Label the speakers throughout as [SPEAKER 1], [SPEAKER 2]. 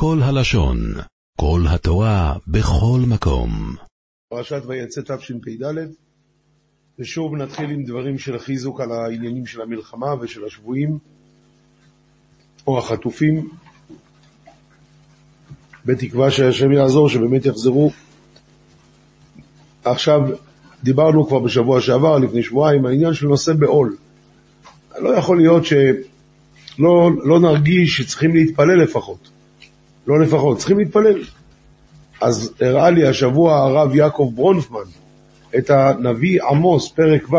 [SPEAKER 1] כל הלשון, כל התורה, בכל מקום.
[SPEAKER 2] פרשת ויצא תשפ"ד, ושוב נתחיל עם דברים של חיזוק על העניינים של המלחמה ושל השבויים, או החטופים, בתקווה שהשם יעזור, שבאמת יחזרו. עכשיו, דיברנו כבר בשבוע שעבר, לפני שבועיים, העניין של נושא בעול. לא יכול להיות שלא לא נרגיש שצריכים להתפלל לפחות. לא לפחות, צריכים להתפלל. אז הראה לי השבוע הרב יעקב ברונפמן את הנביא עמוס, פרק ו',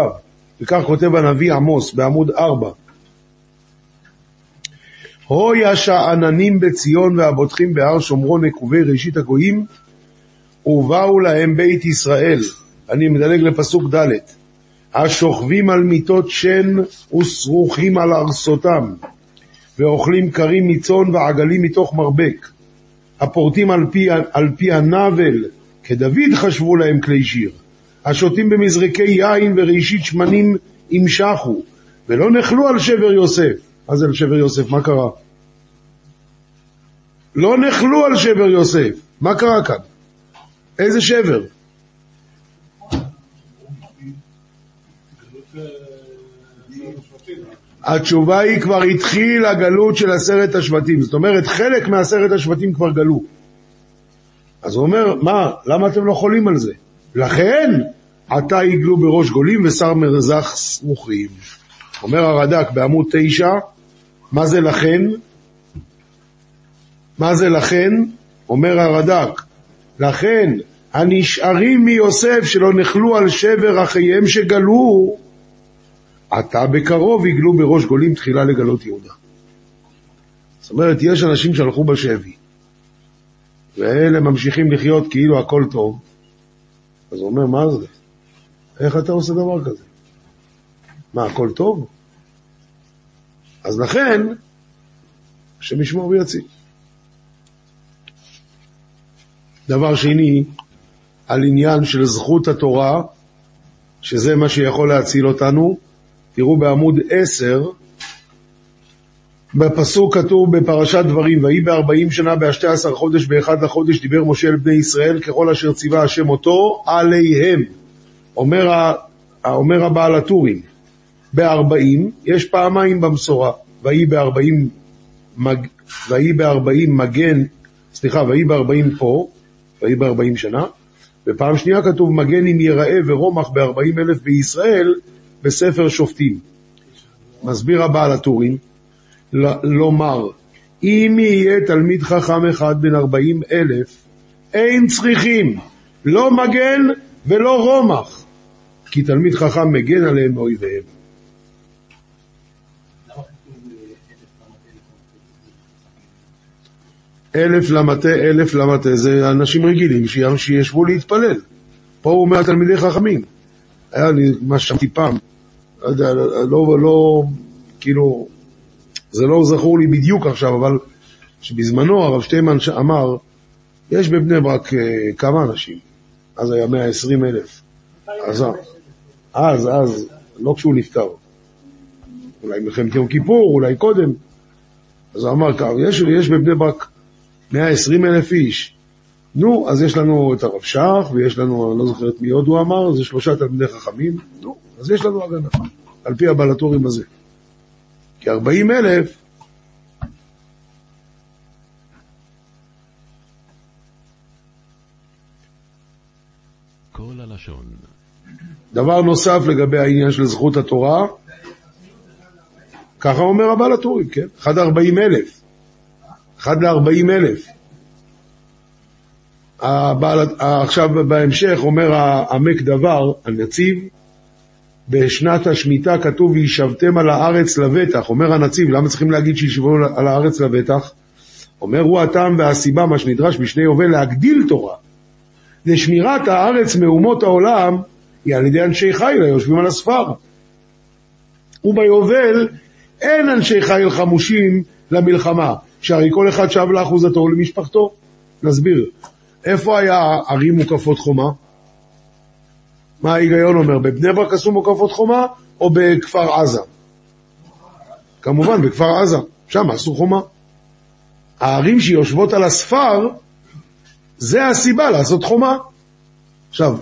[SPEAKER 2] וכך כותב הנביא עמוס בעמוד 4. הויה שעננים בציון והבוטחים בהר שומרון נקובי ראשית הגויים, ובאו להם בית ישראל. אני מדלג לפסוק ד' השוכבים על מיטות שן ושרוכים על ארסותם, ואוכלים קרים מצאן ועגלים מתוך מרבק. הפורטים על פי, על פי הנבל, כדוד חשבו להם כלי שיר. השותים במזרקי יין וראשית שמנים ימשכו, ולא נחלו על שבר יוסף. מה זה על שבר יוסף? מה קרה? לא נחלו על שבר יוסף. מה קרה כאן? איזה שבר? התשובה היא כבר התחיל הגלות של עשרת השבטים, זאת אומרת חלק מעשרת השבטים כבר גלו. אז הוא אומר, מה, למה אתם לא חולים על זה? לכן עתה יגלו בראש גולים ושר מרזח סמוכים. אומר הרד"ק בעמוד תשע, מה זה לכן? מה זה לכן? אומר הרד"ק, לכן הנשארים מיוסף שלא נחלו על שבר אחיהם שגלו, עתה בקרוב יגלו בראש גולים תחילה לגלות יהודה. זאת אומרת, יש אנשים שהלכו בשבי, ואלה ממשיכים לחיות כאילו הכל טוב, אז הוא אומר, מה זה? איך אתה עושה דבר כזה? מה, הכל טוב? אז לכן, השם ישמור ויציל. דבר שני, על עניין של זכות התורה, שזה מה שיכול להציל אותנו, תראו בעמוד 10, בפסוק כתוב בפרשת דברים, ויהי בארבעים שנה באשתי עשר חודש באחד לחודש דיבר משה אל בני ישראל ככל אשר ציווה השם אותו עליהם. אומר, ה, אומר הבעל הטורים, בארבעים יש פעמיים במסורה, ויהי בארבעים, מג, ויהי בארבעים מגן, סליחה, ויהי בארבעים פה, ויהי בארבעים שנה, ופעם שנייה כתוב מגן אם יראה ורומח בארבעים אלף בישראל, בספר שופטים. מסביר הבעל הטורים, לומר, אם יהיה תלמיד חכם אחד בן ארבעים אלף, אין צריכים לא מגן ולא רומח, כי תלמיד חכם מגן עליהם מאויביהם. אלף למטה, אלף למטה, זה אנשים רגילים שישבו להתפלל. פה הוא אומר תלמידי חכמים. היה לי מה ששמעתי פעם, לא יודע, לא, לא, כאילו, זה לא זכור לי בדיוק עכשיו, אבל שבזמנו הרב שטיימן אמר, יש בבני ברק אה, כמה אנשים, אז היה 120 אלף. אז, אז, אז, לא כשהוא נפטר. אולי מלחמת יום כיפור, אולי קודם. אז הוא אמר ככה, יש, יש בבני ברק 120 אלף איש. נו, אז יש לנו את הרב שך, ויש לנו, אני לא זוכר את מי עוד הוא אמר, זה שלושה תלמידי חכמים. נו, אז יש לנו הגנה, על פי הבלטורים הזה. כי 40 אלף. דבר נוסף לגבי העניין של זכות התורה, ככה אומר הבעל הטורים, כן? אחד לארבעים אלף. אחד לארבעים אלף. הבעל, עכשיו בהמשך אומר העמק דבר, הנציב, בשנת השמיטה כתוב וישבתם על הארץ לבטח, אומר הנציב, למה צריכים להגיד שישבו על הארץ לבטח? אומר הוא הטעם והסיבה, מה שנדרש בשני יובל, להגדיל תורה. לשמירת הארץ מאומות העולם היא על ידי אנשי חיל היושבים על הספר. וביובל אין אנשי חיל חמושים למלחמה, שהרי כל אחד שב לאחוזתו ולמשפחתו. נסביר. איפה היה ערים מוקפות חומה? מה ההיגיון אומר? בבני ברק עשו מוקפות חומה או בכפר עזה? כמובן, בכפר עזה, שם עשו חומה. הערים שיושבות על הספר, זה הסיבה לעשות חומה. עכשיו,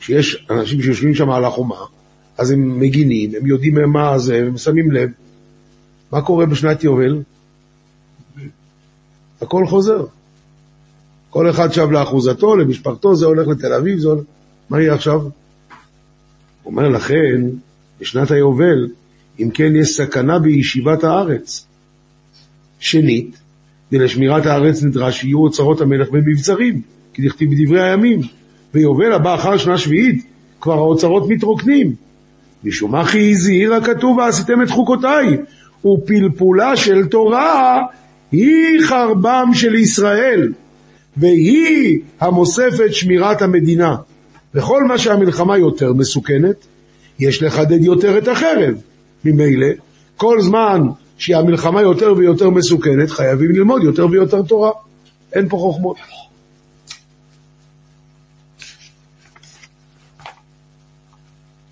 [SPEAKER 2] כשיש אנשים שיושבים שם על החומה, אז הם מגינים, הם יודעים מה זה, הם שמים לב. מה קורה בשנת יובל? הכל חוזר. כל אחד שב לאחוזתו, למשפחתו, זה הולך לתל אביב, זה הולך... מה יהיה עכשיו? אומר לכן, בשנת היובל, אם כן יש סכנה בישיבת הארץ. שנית, ולשמירת הארץ נדרש שיהיו אוצרות המלך במבצרים, כי דכתיב בדברי הימים. ויובל הבא אחר שנה שביעית, כבר האוצרות מתרוקנים. משום מה כי הזהיר הכתוב ועשיתם את חוקותיי, ופלפולה של תורה היא חרבם של ישראל, והיא המוספת שמירת המדינה. וכל מה שהמלחמה יותר מסוכנת, יש לחדד יותר את החרב. ממילא, כל זמן שהמלחמה יותר ויותר מסוכנת, חייבים ללמוד יותר ויותר תורה. אין פה חוכמות.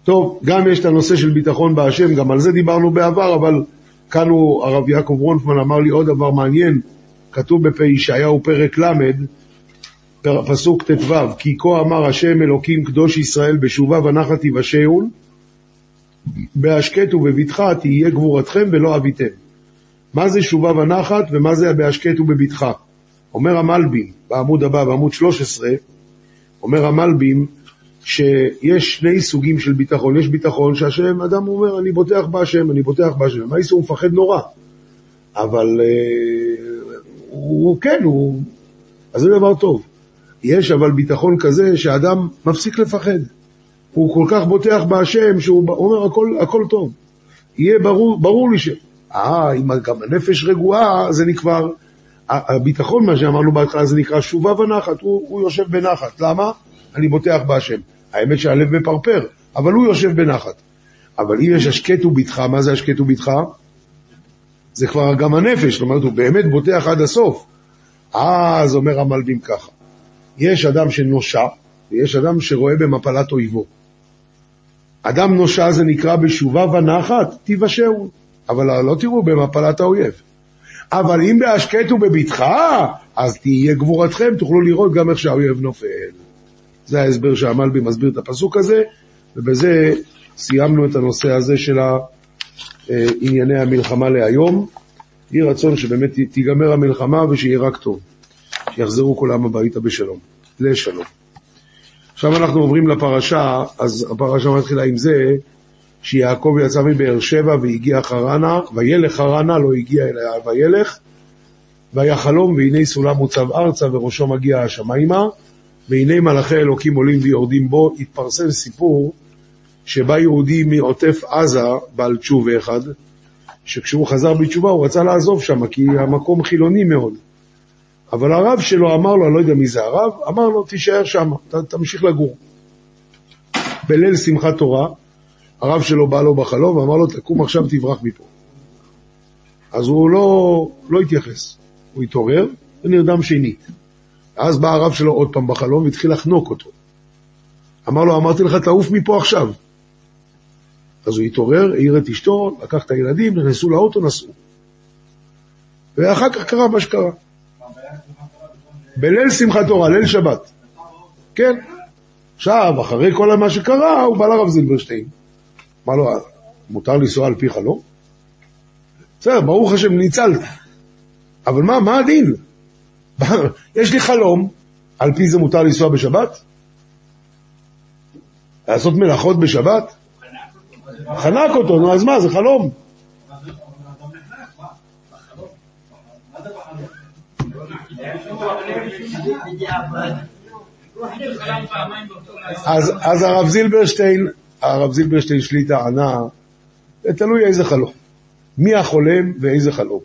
[SPEAKER 2] טוב, גם יש את הנושא של ביטחון בהשם, גם על זה דיברנו בעבר, אבל כאן הוא, הרב יעקב רונפמן אמר לי עוד דבר מעניין, כתוב בפ ישעיהו פרק ל', פסוק ט"ו, כי כה אמר השם אלוקים קדוש ישראל בשובה ונחת יבשעון, בהשקט ובבטחה תהיה גבורתכם ולא אביתם. מה זה שובה ונחת ומה זה בהשקט ובבטחה? אומר המלבים, בעמוד הבא, בעמוד 13, אומר המלבים, שיש שני סוגים של ביטחון. יש ביטחון שהשם, אדם אומר, אני בוטח בהשם, אני בוטח בהשם. מה יעשו? הוא מפחד נורא. אבל אה, הוא כן, הוא... אז זה דבר טוב. יש אבל ביטחון כזה שאדם מפסיק לפחד. הוא כל כך בוטח בהשם, שהוא אומר הכל, הכל טוב. יהיה ברור, ברור לי ש... אה, אם גם הנפש רגועה, זה נקרא... הביטחון, מה שאמרנו בהתחלה, זה נקרא שובה ונחת. הוא, הוא יושב בנחת. למה? אני בוטח בהשם. האמת שהלב מפרפר, אבל הוא יושב בנחת. אבל אם יש השקט ובטחה, מה זה השקט ובטחה? זה כבר גם הנפש, זאת אומרת, הוא באמת בוטח עד הסוף. אז אומר המלבים ככה, יש אדם שנושע, ויש אדם שרואה במפלת אויבו. אדם נושע זה נקרא בשובה ונחת, תיוושעו, אבל לא תראו במפלת האויב. אבל אם בהשקט ובבטחה, אז תהיה גבורתכם, תוכלו לראות גם איך שהאויב נופל. זה ההסבר שהמלבי מסביר את הפסוק הזה, ובזה סיימנו את הנושא הזה של ענייני המלחמה להיום. יהי רצון שבאמת תיגמר המלחמה ושיהיה רק טוב. שיחזרו כולם הביתה בשלום. לשלום. עכשיו אנחנו עוברים לפרשה, אז הפרשה מתחילה עם זה שיעקב יצא מבאר שבע והגיע חרנה, וילך חרנה, לא הגיע אלא וילך, והיה חלום והנה סולם מוצב ארצה וראשו מגיע השמיימה, והנה מלאכי אלוקים עולים ויורדים בו, התפרסם סיפור שבא יהודי מעוטף עזה, בעל תשובה אחד, שכשהוא חזר בתשובה הוא רצה לעזוב שם, כי המקום חילוני מאוד. אבל הרב שלו אמר לו, אני לא יודע מי זה הרב, אמר לו, תישאר שם, תמשיך לגור. בליל שמחת תורה, הרב שלו בא לו בחלום ואמר לו, תקום עכשיו, תברח מפה. אז הוא לא, לא התייחס. הוא התעורר ונרדם שנית. אז בא הרב שלו עוד פעם בחלום והתחיל לחנוק אותו. אמר לו, אמרתי לך, תעוף מפה עכשיו. אז הוא התעורר, העיר את אשתו, לקח את הילדים, נכנסו לאוטו, נסעו. ואחר כך קרה מה שקרה. בליל שמחת תורה, ליל שבת. כן. עכשיו, אחרי כל מה שקרה, הוא בא לרב זילברשטיין. אמר לו, מותר לנסוע על פי חלום? בסדר, ברוך השם, ניצלת. אבל מה, מה הדין? יש לי חלום, על פי זה מותר לנסוע בשבת? לעשות מלאכות בשבת? חנק אותו, נו אז מה, זה חלום. אז, הרב זילברשטיין, הרב זילברשטיין שלי טענה, תלוי איזה חלום. מי החולם ואיזה חלום.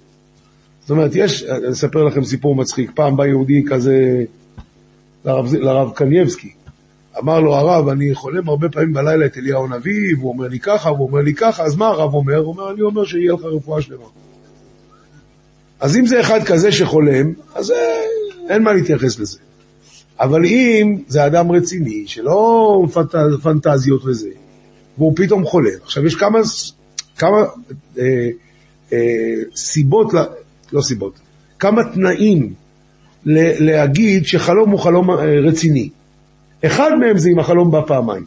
[SPEAKER 2] זאת אומרת, יש, אני אספר לכם סיפור מצחיק. פעם בא יהודי כזה לרב, לרב קנייבסקי. אמר לו הרב, אני חולם הרבה פעמים בלילה את אליהו הנביא, והוא אומר לי ככה, והוא אומר לי ככה, אז מה הרב אומר? הוא אומר, אני אומר שיהיה לך רפואה שלמה. אז אם זה אחד כזה שחולם, אז אה, אין מה להתייחס לזה. אבל אם זה אדם רציני, שלא פנט, פנטזיות וזה, והוא פתאום חולם, עכשיו יש כמה, כמה אה, אה, סיבות, לא סיבות, כמה תנאים ל- להגיד שחלום הוא חלום אה, רציני. אחד מהם זה אם החלום בא פעמיים.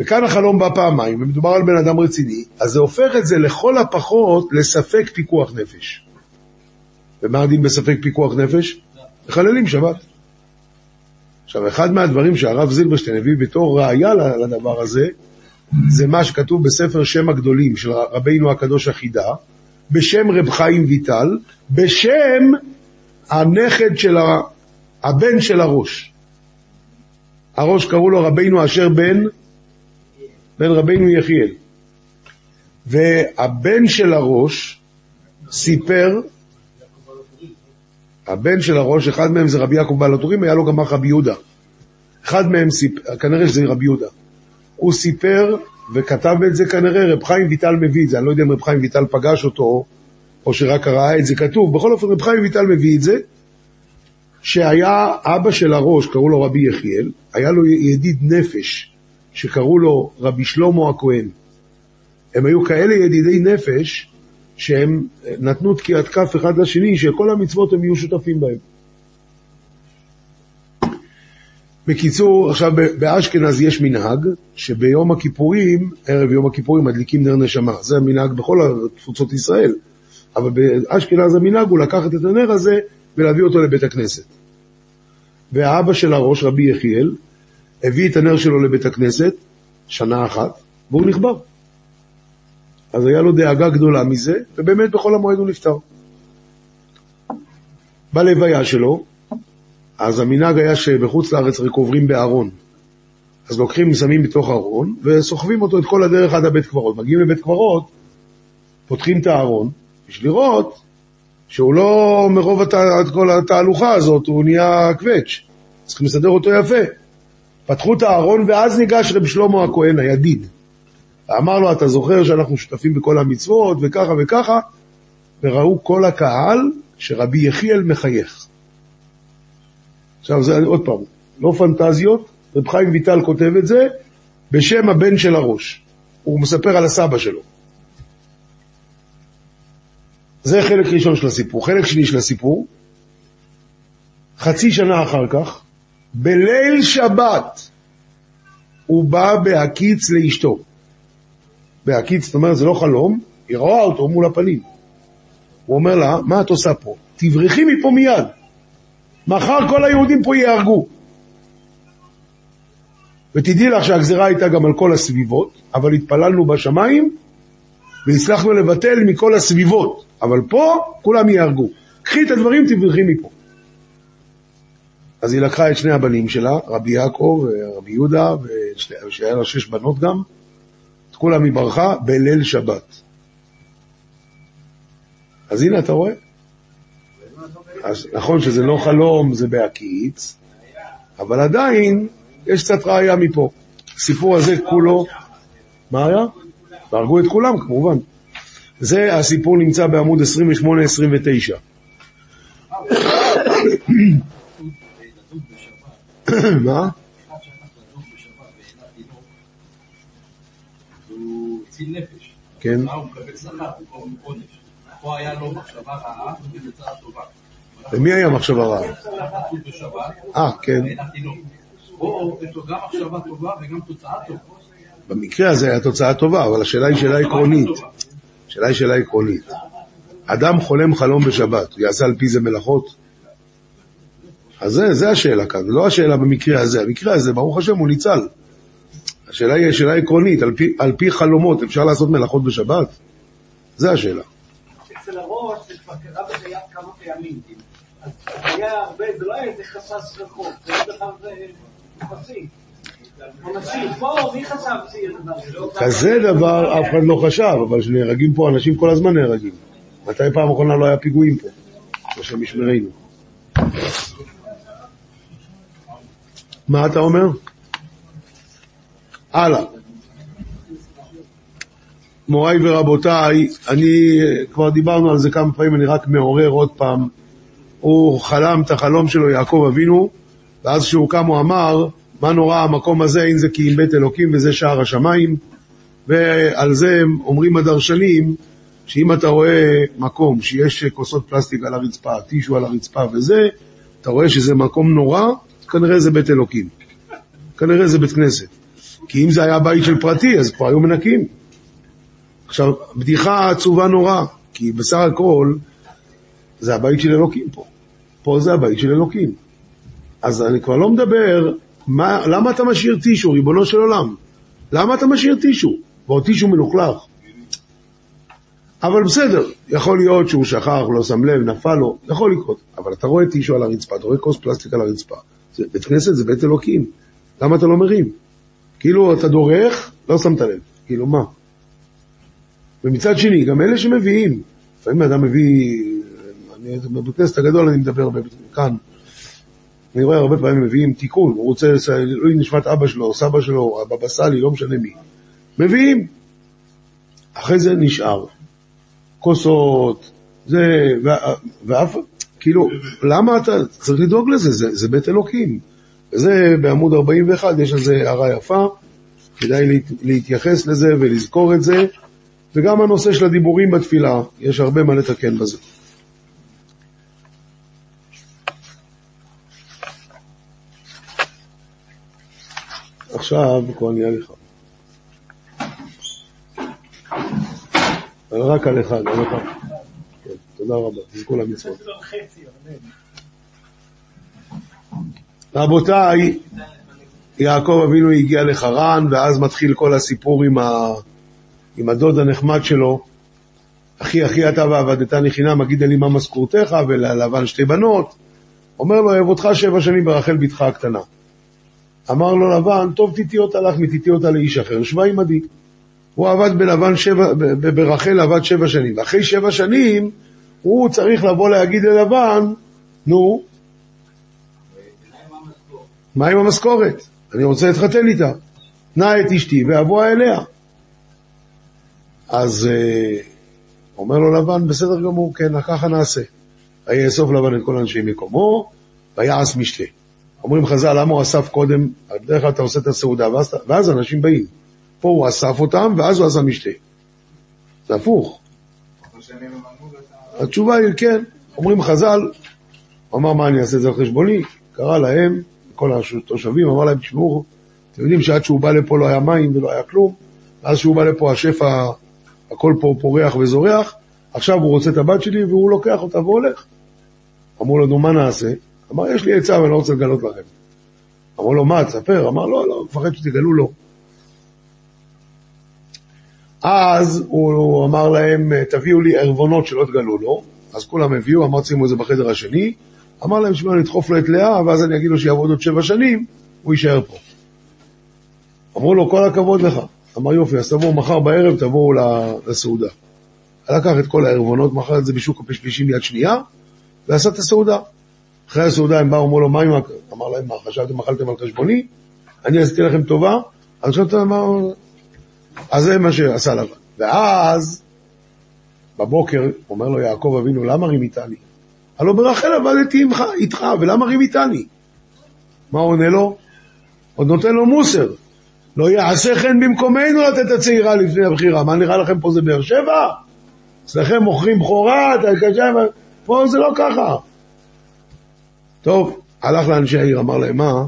[SPEAKER 2] וכאן החלום בא פעמיים, ומדובר על בן אדם רציני, אז זה הופך את זה לכל הפחות לספק פיקוח נפש. ומה הדין בספק פיקוח נפש? מחללים שבת. עכשיו, אחד מהדברים שהרב זילברשטיין הביא בתור ראייה לדבר הזה, זה מה שכתוב בספר שם הגדולים של רבינו הקדוש החידה, בשם רב חיים ויטל, בשם הנכד של. הבן של הראש. הראש קראו לו רבינו אשר בן, בן רבינו יחיאל. והבן של הראש סיפר, הבן של הראש, אחד מהם זה רבי יעקב בעל הטורים, היה לו גם אח רבי יהודה. אחד מהם סיפר, כנראה שזה רבי יהודה. הוא סיפר וכתב את זה כנראה, רב חיים ויטל מביא את זה, אני לא יודע אם רב חיים ויטל פגש אותו, או שרק ראה את זה כתוב, בכל אופן רב חיים ויטל מביא את זה, שהיה אבא של הראש, קראו לו רבי יחיאל, היה לו ידיד נפש, שקראו לו רבי שלמה הכהן. הם היו כאלה ידידי נפש, שהם נתנו תקיעת כף אחד לשני, שכל המצוות הם יהיו שותפים בהם. בקיצור, עכשיו באשכנז יש מנהג שביום הכיפורים, ערב יום הכיפורים מדליקים נר נשמה. זה המנהג בכל תפוצות ישראל. אבל באשכנז המנהג הוא לקחת את הנר הזה ולהביא אותו לבית הכנסת. והאבא של הראש, רבי יחיאל, הביא את הנר שלו לבית הכנסת, שנה אחת, והוא נכבר. אז היה לו דאגה גדולה מזה, ובאמת בכל המועד הוא נפטר. בלוויה שלו, אז המנהג היה שבחוץ לארץ רק עוברים בארון. אז לוקחים, שמים בתוך ארון, וסוחבים אותו את כל הדרך עד הבית קברות. מגיעים לבית קברות, פותחים את הארון, בשביל לראות שהוא לא, מרוב הת... כל התהלוכה הזאת, הוא נהיה קווץ'. צריכים לסדר אותו יפה. פתחו את הארון, ואז ניגש רב שלמה הכהן, הידיד. ואמר לו, אתה זוכר שאנחנו שותפים בכל המצוות, וככה וככה, וראו כל הקהל שרבי יחיאל מחייך. עכשיו, זה עוד פעם, לא פנטזיות, רב חיים ויטל כותב את זה בשם הבן של הראש. הוא מספר על הסבא שלו. זה חלק ראשון של הסיפור. חלק שני של הסיפור, חצי שנה אחר כך, בליל שבת, הוא בא בהקיץ לאשתו. בהקיץ, זאת אומרת, זה לא חלום, היא רואה אותו מול הפנים. הוא אומר לה, מה את עושה פה? תברחי מפה מיד. מחר כל היהודים פה ייהרגו. ותדעי לך שהגזרה הייתה גם על כל הסביבות, אבל התפללנו בשמיים והצלחנו לבטל מכל הסביבות. אבל פה כולם ייהרגו. קחי את הדברים, תברחי מפה. אז היא לקחה את שני הבנים שלה, רבי יעקב ורבי יהודה, שהיה לה שש בנות גם, את כולם היא ברחה בליל שבת. אז הנה, אתה רואה? אז נכון שזה לא חלום, זה בהקיץ, אבל עדיין יש קצת ראייה מפה. הסיפור הזה כולו... מה היה? והרגו את כולם, כמובן. זה הסיפור נמצא בעמוד 28-29. מה? כן. למי היה מחשבה רעה? אה, כן. במקרה הזה היה תוצאה טובה, אבל השאלה היא שאלה עקרונית. השאלה היא שאלה עקרונית. אדם חולם חלום בשבת, הוא יעשה על פי זה מלאכות? אז זה, זה השאלה כאן, לא השאלה במקרה הזה. המקרה הזה, ברוך השם, הוא ניצל. השאלה היא שאלה עקרונית, על פי, על פי חלומות אפשר לעשות מלאכות בשבת? זה השאלה. אצל הראש זה כבר קרה בחייו כמה פעמים. אז היה הרבה, זה לא היה איזה חשש רחוב, זה היה בכלל יחסי. כזה דבר אף אחד לא חשב, אבל שנהרגים פה אנשים כל הזמן נהרגים. מתי פעם אחרונה לא היה פיגועים פה? השם ישמרנו. מה אתה אומר? הלאה. מוריי ורבותיי, אני, כבר דיברנו על זה כמה פעמים, אני רק מעורר עוד פעם. הוא חלם את החלום שלו, יעקב אבינו, ואז כשהוא קם הוא אמר, מה נורא המקום הזה, אם זה כי אם בית אלוקים וזה שער השמיים, ועל זה אומרים הדרשנים, שאם אתה רואה מקום שיש כוסות פלסטיק על הרצפה, טישו על הרצפה וזה, אתה רואה שזה מקום נורא, כנראה זה בית אלוקים. כנראה זה בית כנסת. כי אם זה היה בית של פרטי, אז כבר היו מנקים. עכשיו, בדיחה עצובה נורא, כי בסך הכל זה הבית של אלוקים פה. פה זה הבית של אלוקים. אז אני כבר לא מדבר, מה, למה אתה משאיר טישו, ריבונו של עולם? למה אתה משאיר טישו? ועוד טישו מלוכלך. אבל בסדר, יכול להיות שהוא שכח, לא שם לב, נפל לו, יכול לקרות. אבל אתה רואה טישו על הרצפה, אתה רואה כוס פלסטיק על הרצפה. זה, בית כנסת זה בית אלוקים. למה אתה לא מרים? כאילו אתה דורך, לא שמת לב. כאילו מה? ומצד שני, גם אלה שמביאים, לפעמים אדם מביא, אני, בבית כנסת הגדול אני מדבר כאן, אני רואה הרבה פעמים מביאים תיקון, הוא רוצה, לא נשמת אבא שלו, סבא שלו, הבבא סאלי, לא משנה מי. מביאים. אחרי זה נשאר. כוסות, זה, ואף, כאילו, למה אתה צריך לדאוג לזה? זה, זה בית אלוקים. וזה בעמוד 41, יש לזה הערה יפה, כדאי להתייחס לזה ולזכור את זה, וגם הנושא של הדיבורים בתפילה, יש הרבה מה לתקן בזה. עכשיו כבר נהיה לך. רק על אחד, על אחד. כן, תודה רבה, תזכו למצוות. רבותיי, יעקב אבינו הגיע לחרן, ואז מתחיל כל הסיפור עם, ה... עם הדוד הנחמד שלו. אחי, אחי אתה ועבדתני חינם, אגיד לי מה משכורתך, וללבן שתי בנות. אומר לו, אוהב אותך שבע שנים ברחל בתך הקטנה. אמר לו לבן, טוב תיתי אותה לך מתיתי אותה לאיש אחר, שבה עמדי. הוא עבד בלבן שבע, ברחל עבד שבע שנים, ואחרי שבע שנים הוא צריך לבוא להגיד ללבן, נו, מה עם המשכורת? אני רוצה להתחתן איתה. נא את אשתי ואבוא אליה. אז אה, אומר לו לבן, בסדר גמור, כן, ככה נעשה. ויאסוף לבן את כל אנשי מקומו, ויעש משתה. אומרים חז"ל, למה הוא אסף קודם? בדרך כלל אתה עושה את הסעודה, ואז, ואז אנשים באים. פה הוא אסף אותם, ואז הוא עשה משתה. זה הפוך. התשובה היא כן. אומרים חז"ל, אמר, מה אני אעשה את זה על חשבוני? קרא להם, כל התושבים, אמר להם, תשמעו, אתם יודעים שעד שהוא בא לפה לא היה מים ולא היה כלום, ואז שהוא בא לפה השפע, הכל פה פורח וזורח, עכשיו הוא רוצה את הבת שלי והוא לוקח אותה והולך. אמרו לו, נו, מה נעשה? אמר, יש לי עצה ואני לא רוצה לגלות לכם. אמרו לו, מה, תספר? אמר, לא, לא, מפחד שתגלו לו. אז הוא אמר להם, תביאו לי ערבונות שלא תגלו לו. אז כולם הביאו, אמר, שימו את זה בחדר השני. אמר להם, שמע, נדחוף לו את לאה, ואז אני אגיד לו שיעבוד עוד שבע שנים, הוא יישאר פה. אמרו לו, כל הכבוד לך. אמר, יופי, אז תבואו מחר בערב, תבואו לסעודה. לקח את כל הערבונות, מכר את זה בשוק הפשפשים יד שנייה, ועשה את הסעודה. אחרי הסעודה הם באו, אמרו לו, מה עם... אמר להם, מה, חשבתם, אכלתם על חשבוני? אני עשיתי לכם טובה? אז חשבתם, מה... אז זה מה שעשה לבן. ואז, בבוקר, אומר לו יעקב אבינו, למה רימיתני? הלא ברחל עבדתי עמך, איתך, ולמה רימיתני? מה הוא עונה לו? עוד נותן לו מוסר. לא יעשה חן במקומנו לתת הצעירה לפני הבחירה. מה נראה לכם פה זה באר שבע? אצלכם מוכרים בכורה, פה זה לא ככה. טוב, הלך לאנשי העיר, אמר להם, מה?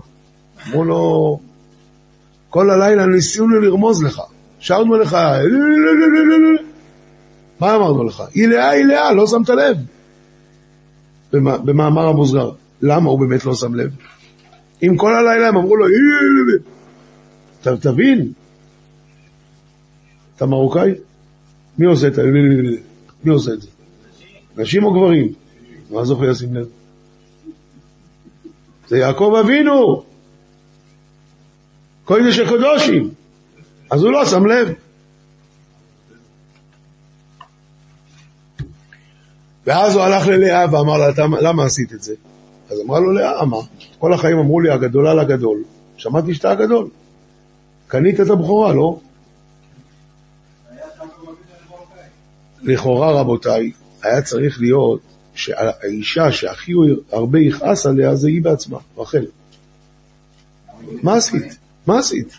[SPEAKER 2] אמרו לו, כל הלילה ניסינו לרמוז לך, שרנו לך, מה אמרנו לך? היא לאה, היא לאה, לא שמת לב. במאמר המוסגר. למה הוא באמת לא שם לב? אם כל הלילה הם אמרו לו, תבין, אתה מרוקאי? מי עושה את זה? מי עושה את זה? נשים או גברים? מה יכול לשים לב? זה יעקב אבינו, קודש הקדושים. אז הוא לא שם לב. ואז הוא הלך ללאה ואמר לה, למה עשית את זה? אז אמרה לו לאה, מה? כל החיים אמרו לי, הגדולה לגדול. שמעתי שאתה הגדול. קנית את הבכורה, לא? לכאורה, רבותיי, היה צריך להיות שהאישה שהכי הרבה יכעס עליה זה היא בעצמה, רחל. מה עשית? מה עשית?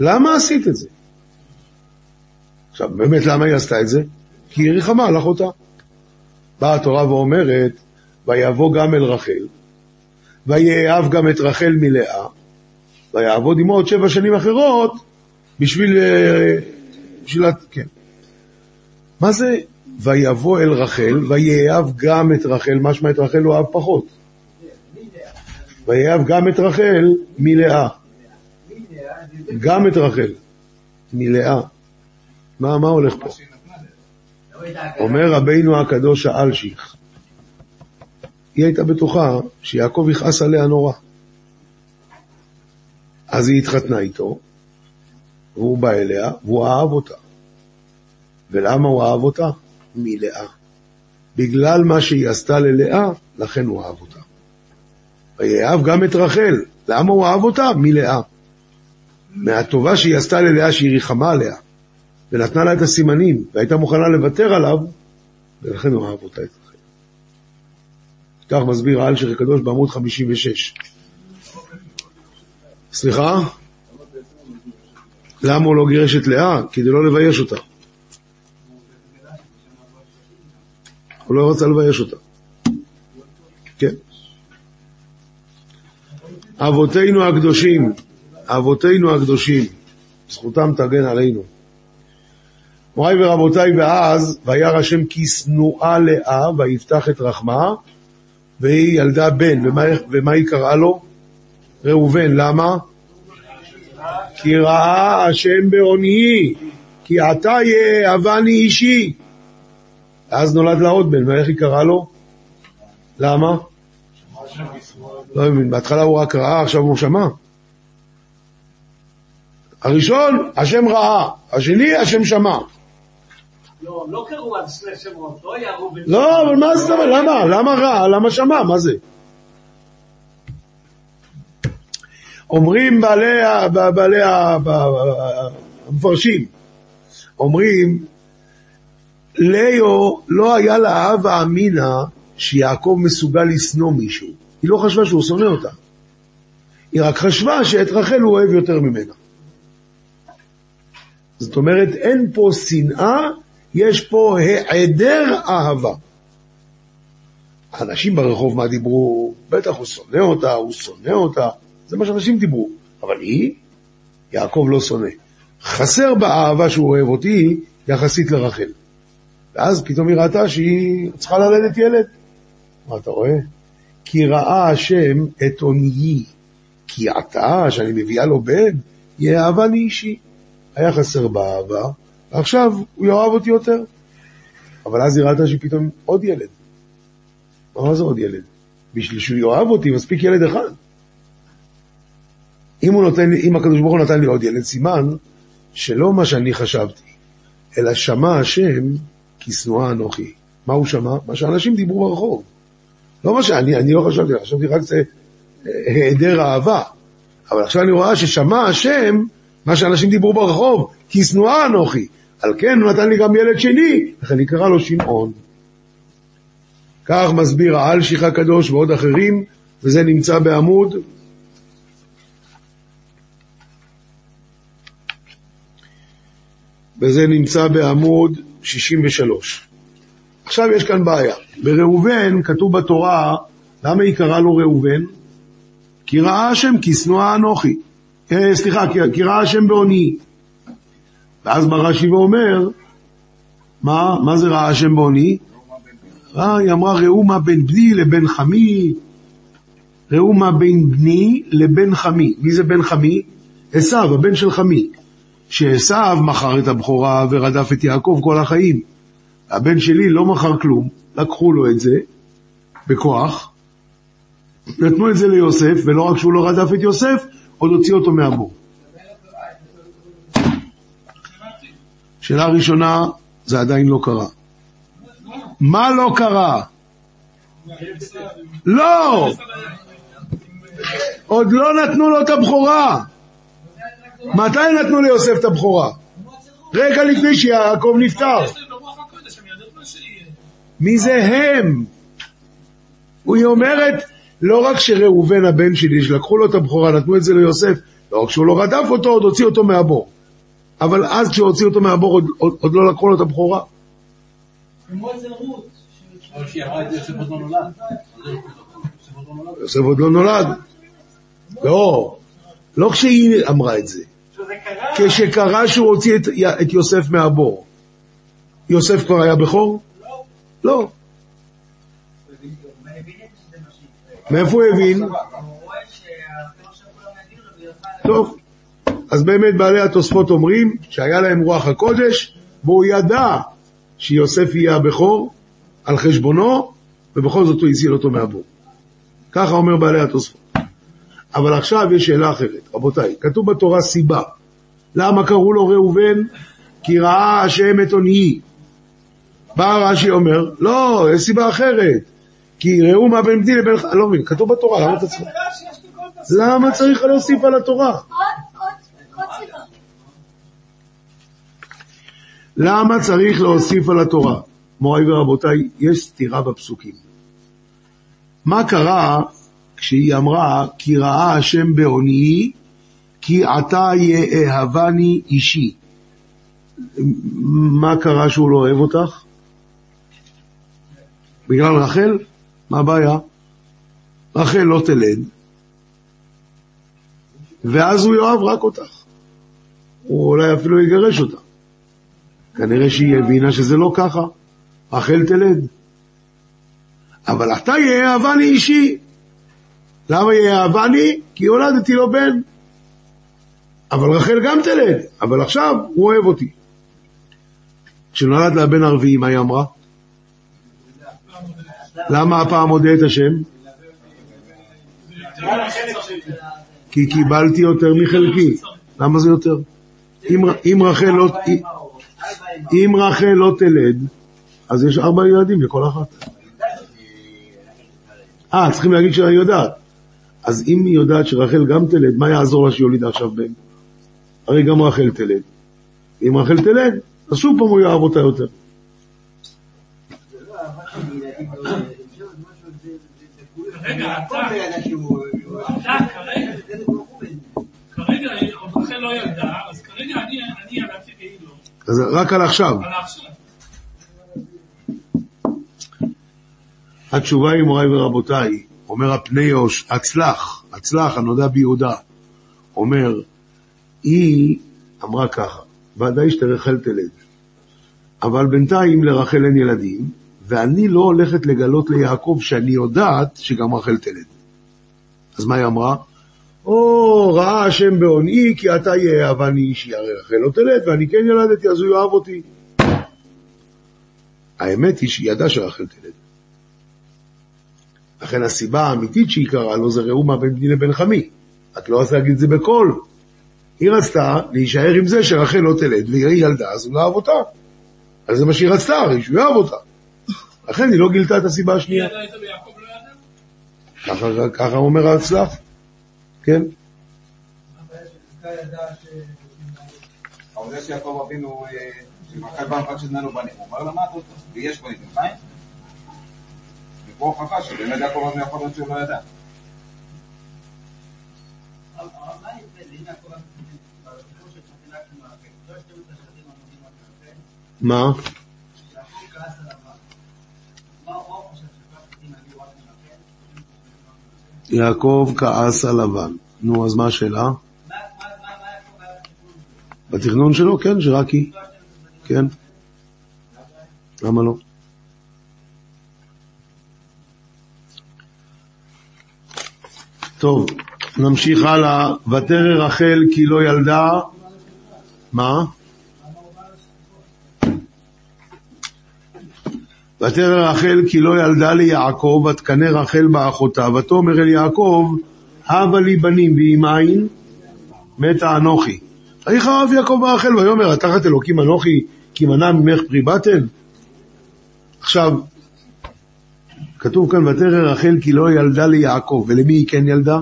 [SPEAKER 2] למה עשית את זה? עכשיו, באמת למה היא עשתה את זה? כי היא ריחמה על אחותה. באה התורה ואומרת, ויבוא גם אל רחל, ויאהב גם את רחל מלאה, ויעבוד עמו עוד שבע שנים אחרות, בשביל... אה, בשביל... כן. מה זה ויבוא אל רחל, ויאהב גם את רחל, משמע את רחל הוא אהב פחות. ויאהב גם את רחל מלאה. גם את רחל, מלאה. מה, מה הולך פה? אומר רבינו הקדוש האלשיך, היא הייתה בטוחה שיעקב יכעס עליה נורא. אז היא התחתנה איתו, והוא בא אליה, והוא אהב אותה. ולמה הוא אהב אותה? מלאה. בגלל מה שהיא עשתה ללאה, לכן הוא אהב אותה. ויאהב גם את רחל. למה הוא אהב אותה? מלאה. מהטובה שהיא עשתה ללאה, שהיא ריחמה עליה, ונתנה לה את הסימנים, והייתה מוכנה לוותר עליו, ולכן הוא אהב אותה את רחל. כך מסביר האלשיך הקדוש בעמוד 56. סליחה? למה הוא לא גירש את לאה? כדי לא לבייש אותה. הוא לא רצה לבייש אותה. כן. אבותינו הקדושים, אבותינו הקדושים, זכותם תגן עלינו. מוריי ורבותיי, ואז וירא השם כי שנואה לאה, ויפתח את רחמה, והיא ילדה בן, ומה, ומה היא קראה לו? ראובן, למה? כי ראה השם בעוניי, כי עתה יאהבני אישי. אז נולד לה עוד בן, ואיך היא קראה לו? למה? לא מבין, בהתחלה הוא רק ראה, עכשיו הוא שמע. הראשון, השם ראה, השני, השם שמע.
[SPEAKER 3] לא, לא קראו על שני שמות, לא ירו...
[SPEAKER 2] לא, אבל מה זה, למה? למה ראה? למה שמע? מה זה? אומרים בעלי, בעלי המפרשים, אומרים, ליאו לא היה לה הווה אמינא שיעקב מסוגל לשנוא מישהו. היא לא חשבה שהוא שונא אותה. היא רק חשבה שאת רחל הוא אוהב יותר ממנה. זאת אומרת, אין פה שנאה, יש פה היעדר אהבה. האנשים ברחוב מה דיברו? בטח הוא שונא אותה, הוא שונא אותה. זה מה שאנשים דיברו. אבל היא, יעקב לא שונא. חסר באהבה שהוא אוהב אותי יחסית לרחל. ואז פתאום היא ראתה שהיא צריכה ללדת ילד. מה אתה רואה? כי ראה השם את עוניי, כי עתה, שאני מביאה לו בן, יאהבה לי אישי. היה חסר באהבה, ועכשיו הוא יאהב אותי יותר. אבל אז היא ראתה שפתאום עוד ילד. מה זה עוד ילד? בשביל שהוא יאהב אותי מספיק ילד אחד. אם, נותן, אם הקדוש ברוך הוא נתן לי עוד ילד, סימן שלא מה שאני חשבתי, אלא שמע השם כי שנואה אנוכי. מה הוא שמע? מה שאנשים דיברו ברחוב. לא מה שאני, אני לא חשבתי, חשבתי רק זה היעדר אהבה. אבל עכשיו אני רואה ששמע השם מה שאנשים דיברו ברחוב, כי שנואה אנוכי. על כן הוא נתן לי גם ילד שני, לכן נקרא לו שמעון. כך מסביר האלשיך הקדוש ועוד אחרים, וזה נמצא בעמוד וזה נמצא בעמוד 63. עכשיו יש כאן בעיה. בראובן כתוב בתורה, למה היא קראה לו ראובן? כי ראה השם כי שנואה אנוכי. אה, סליחה, כי, כי ראה השם בעוני. ואז בא רש"י ואומר, מה, מה זה ראה השם בעוני? היא אמרה ראומה בין בני לבין חמי, ראומה בין בני לבין חמי. מי זה בן חמי? עשו, הבן של חמי. שעשו מכר את הבכורה ורדף את יעקב כל החיים. הבן שלי לא מכר כלום, לקחו לו את זה בכוח, נתנו את זה ליוסף, ולא רק שהוא לא רדף את יוסף, עוד הוציא אותו מהבור. שאלה ראשונה, זה עדיין לא קרה. מה לא קרה? לא! עוד לא נתנו לו את הבכורה. מתי נתנו ליוסף את הבכורה? רגע לפני שיעקב נפטר. מי זה הם? היא אומרת, לא רק שראובן הבן שלי, שלקחו לו את הבכורה, נתנו את זה ליוסף, לא רק שהוא לא רדף אותו, עוד הוציא אותו מהבור. אבל אז כשהוציאו אותו מהבור עוד, עוד, עוד לא לקחו לו את הבכורה.
[SPEAKER 4] יוסף עוד לא נולד. לא,
[SPEAKER 2] לא כשהיא אמרה את זה. כשקרה שהוא הוציא את, את יוסף מהבור. יוסף כבר היה בכור? לא. מאיפה הוא הבין? טוב, אז באמת בעלי התוספות אומרים שהיה להם רוח הקודש, והוא ידע שיוסף יהיה הבכור על חשבונו, ובכל זאת הוא הציל אותו מהבור. ככה אומר בעלי התוספות. אבל עכשיו יש שאלה אחרת. רבותיי, כתוב בתורה סיבה. למה קראו לו ראובן? כי ראה השם את עוניי. בא רש"י אומר, לא, יש סיבה אחרת. כי ראו מה בין בני לבין... אני לא מבין, כתוב בתורה, למה אתה צריך... למה צריך להוסיף על התורה? למה צריך להוסיף על התורה? מוריי ורבותיי, יש סתירה בפסוקים. מה קרה כשהיא אמרה, כי ראה השם בעוניי, כי עתה יאהבני אישי. מה קרה שהוא לא אוהב אותך? בגלל רחל? מה הבעיה? רחל לא תלד, ואז הוא יאהב רק אותך. הוא אולי אפילו יגרש אותה. כנראה שהיא הבינה שזה לא ככה. רחל תלד. אבל אתה יאהבני אישי. למה יאהבני? כי הולדתי לו בן. אבל רחל גם תלד, אבל עכשיו הוא אוהב אותי. כשנולד לה הבן הרביעי, מה היא אמרה? למה הפעם מודה את השם? כי קיבלתי יותר מחלקי. למה זה יותר? אם, רחל לא, אם רחל לא תלד, אז יש ארבע ילדים לכל אחת. אה, צריכים להגיד שהיא יודעת. אז אם היא יודעת שרחל גם תלד, מה יעזור לה שהיא הולידה עכשיו בן? הרי גם רחל תלד. אם רחל תלד, אז שוב פעם הוא יאהב אותה יותר.
[SPEAKER 3] רגע, אתה, כרגע, רחל לא ילדה, אז כרגע אני אני ילדתי והיא לא.
[SPEAKER 2] אז רק על עכשיו.
[SPEAKER 3] על עכשיו.
[SPEAKER 2] התשובה היא, מוריי ורבותיי, אומר הפניוש, הצלח, הצלח, הנודע ביהודה, אומר, היא אמרה ככה, ודאי שתרחל תלד, אבל בינתיים לרחל אין ילדים, ואני לא הולכת לגלות ליעקב שאני יודעת שגם רחל תלד. אז מה היא אמרה? או, ראה השם בעוני, כי אתה יאהבני אישי, הרי רחל לא תלד, ואני כן ילדתי, אז הוא יאהב אותי. האמת היא שהיא ידעה שרחל תלד. לכן הסיבה האמיתית שהיא קראה לו זה ראומה בין בני לבין חמי. את לא רצתה להגיד את זה בקול. היא רצתה להישאר עם זה שרחל לא תלד, והיא ילדה, אז הוא לא אהב אותה. אז זה מה שהיא רצתה, הרי שהוא יאהב אותה. לכן היא לא גילתה את הסיבה השנייה.
[SPEAKER 3] לא?
[SPEAKER 2] ככה, ככה אומר ההצלח, כן?
[SPEAKER 5] זה שיעקב אבינו, אה, שמחל בר אחד שתננו בנים, הוא אומר לה, מה את רוצה? ויש בנים, חיים? ופה הוכחה שבאמת יעקב אבינו יכול להיות שהוא לא ידע.
[SPEAKER 2] מה? יעקב כעס על לבן. נו, אז מה השאלה? בתכנון שלו, כן, שרק היא. כן. למה לא? טוב, נמשיך הלאה. ותרא רחל כי לא ילדה, מה? ותרא רחל כי לא ילדה ליעקב, ותקנא רחל באחותה, ותאמר אל יעקב, הבה לי בנים ואם אין, מתה אנוכי. ויך אהב יעקב ברחל, ויאמר, התחת אלוקים אנוכי, כי מנע ממך פרי בטן? עכשיו, כתוב כאן, ותרא רחל כי לא ילדה ליעקב, ולמי היא כן ילדה?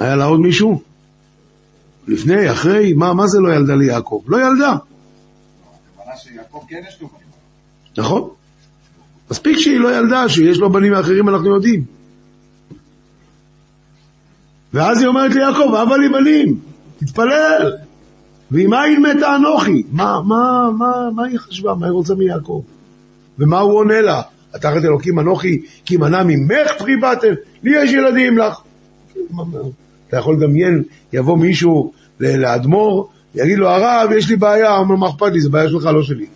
[SPEAKER 2] היה לה עוד מישהו? לפני, אחרי, מה, מה זה לא ילדה ליעקב? לא ילדה.
[SPEAKER 5] כן.
[SPEAKER 2] נכון. מספיק שהיא לא ילדה, שיש לו בנים האחרים אנחנו יודעים. ואז היא אומרת ליעקב, אבא לי בנים, תתפלל. ואם אין מתה אנוכי, מה, מה, מה, מה היא חשבה, מה היא רוצה מיעקב? ומה הוא עונה לה? התחת אלוקים אנוכי, כי מנע ממך פרי בטן, לי יש ילדים לך. אתה יכול לדמיין, יבוא מישהו לאדמו"ר, יגיד לו, הרב, יש לי בעיה, הוא אומר, מה אכפת לי, זה בעיה שלך, לא שלי.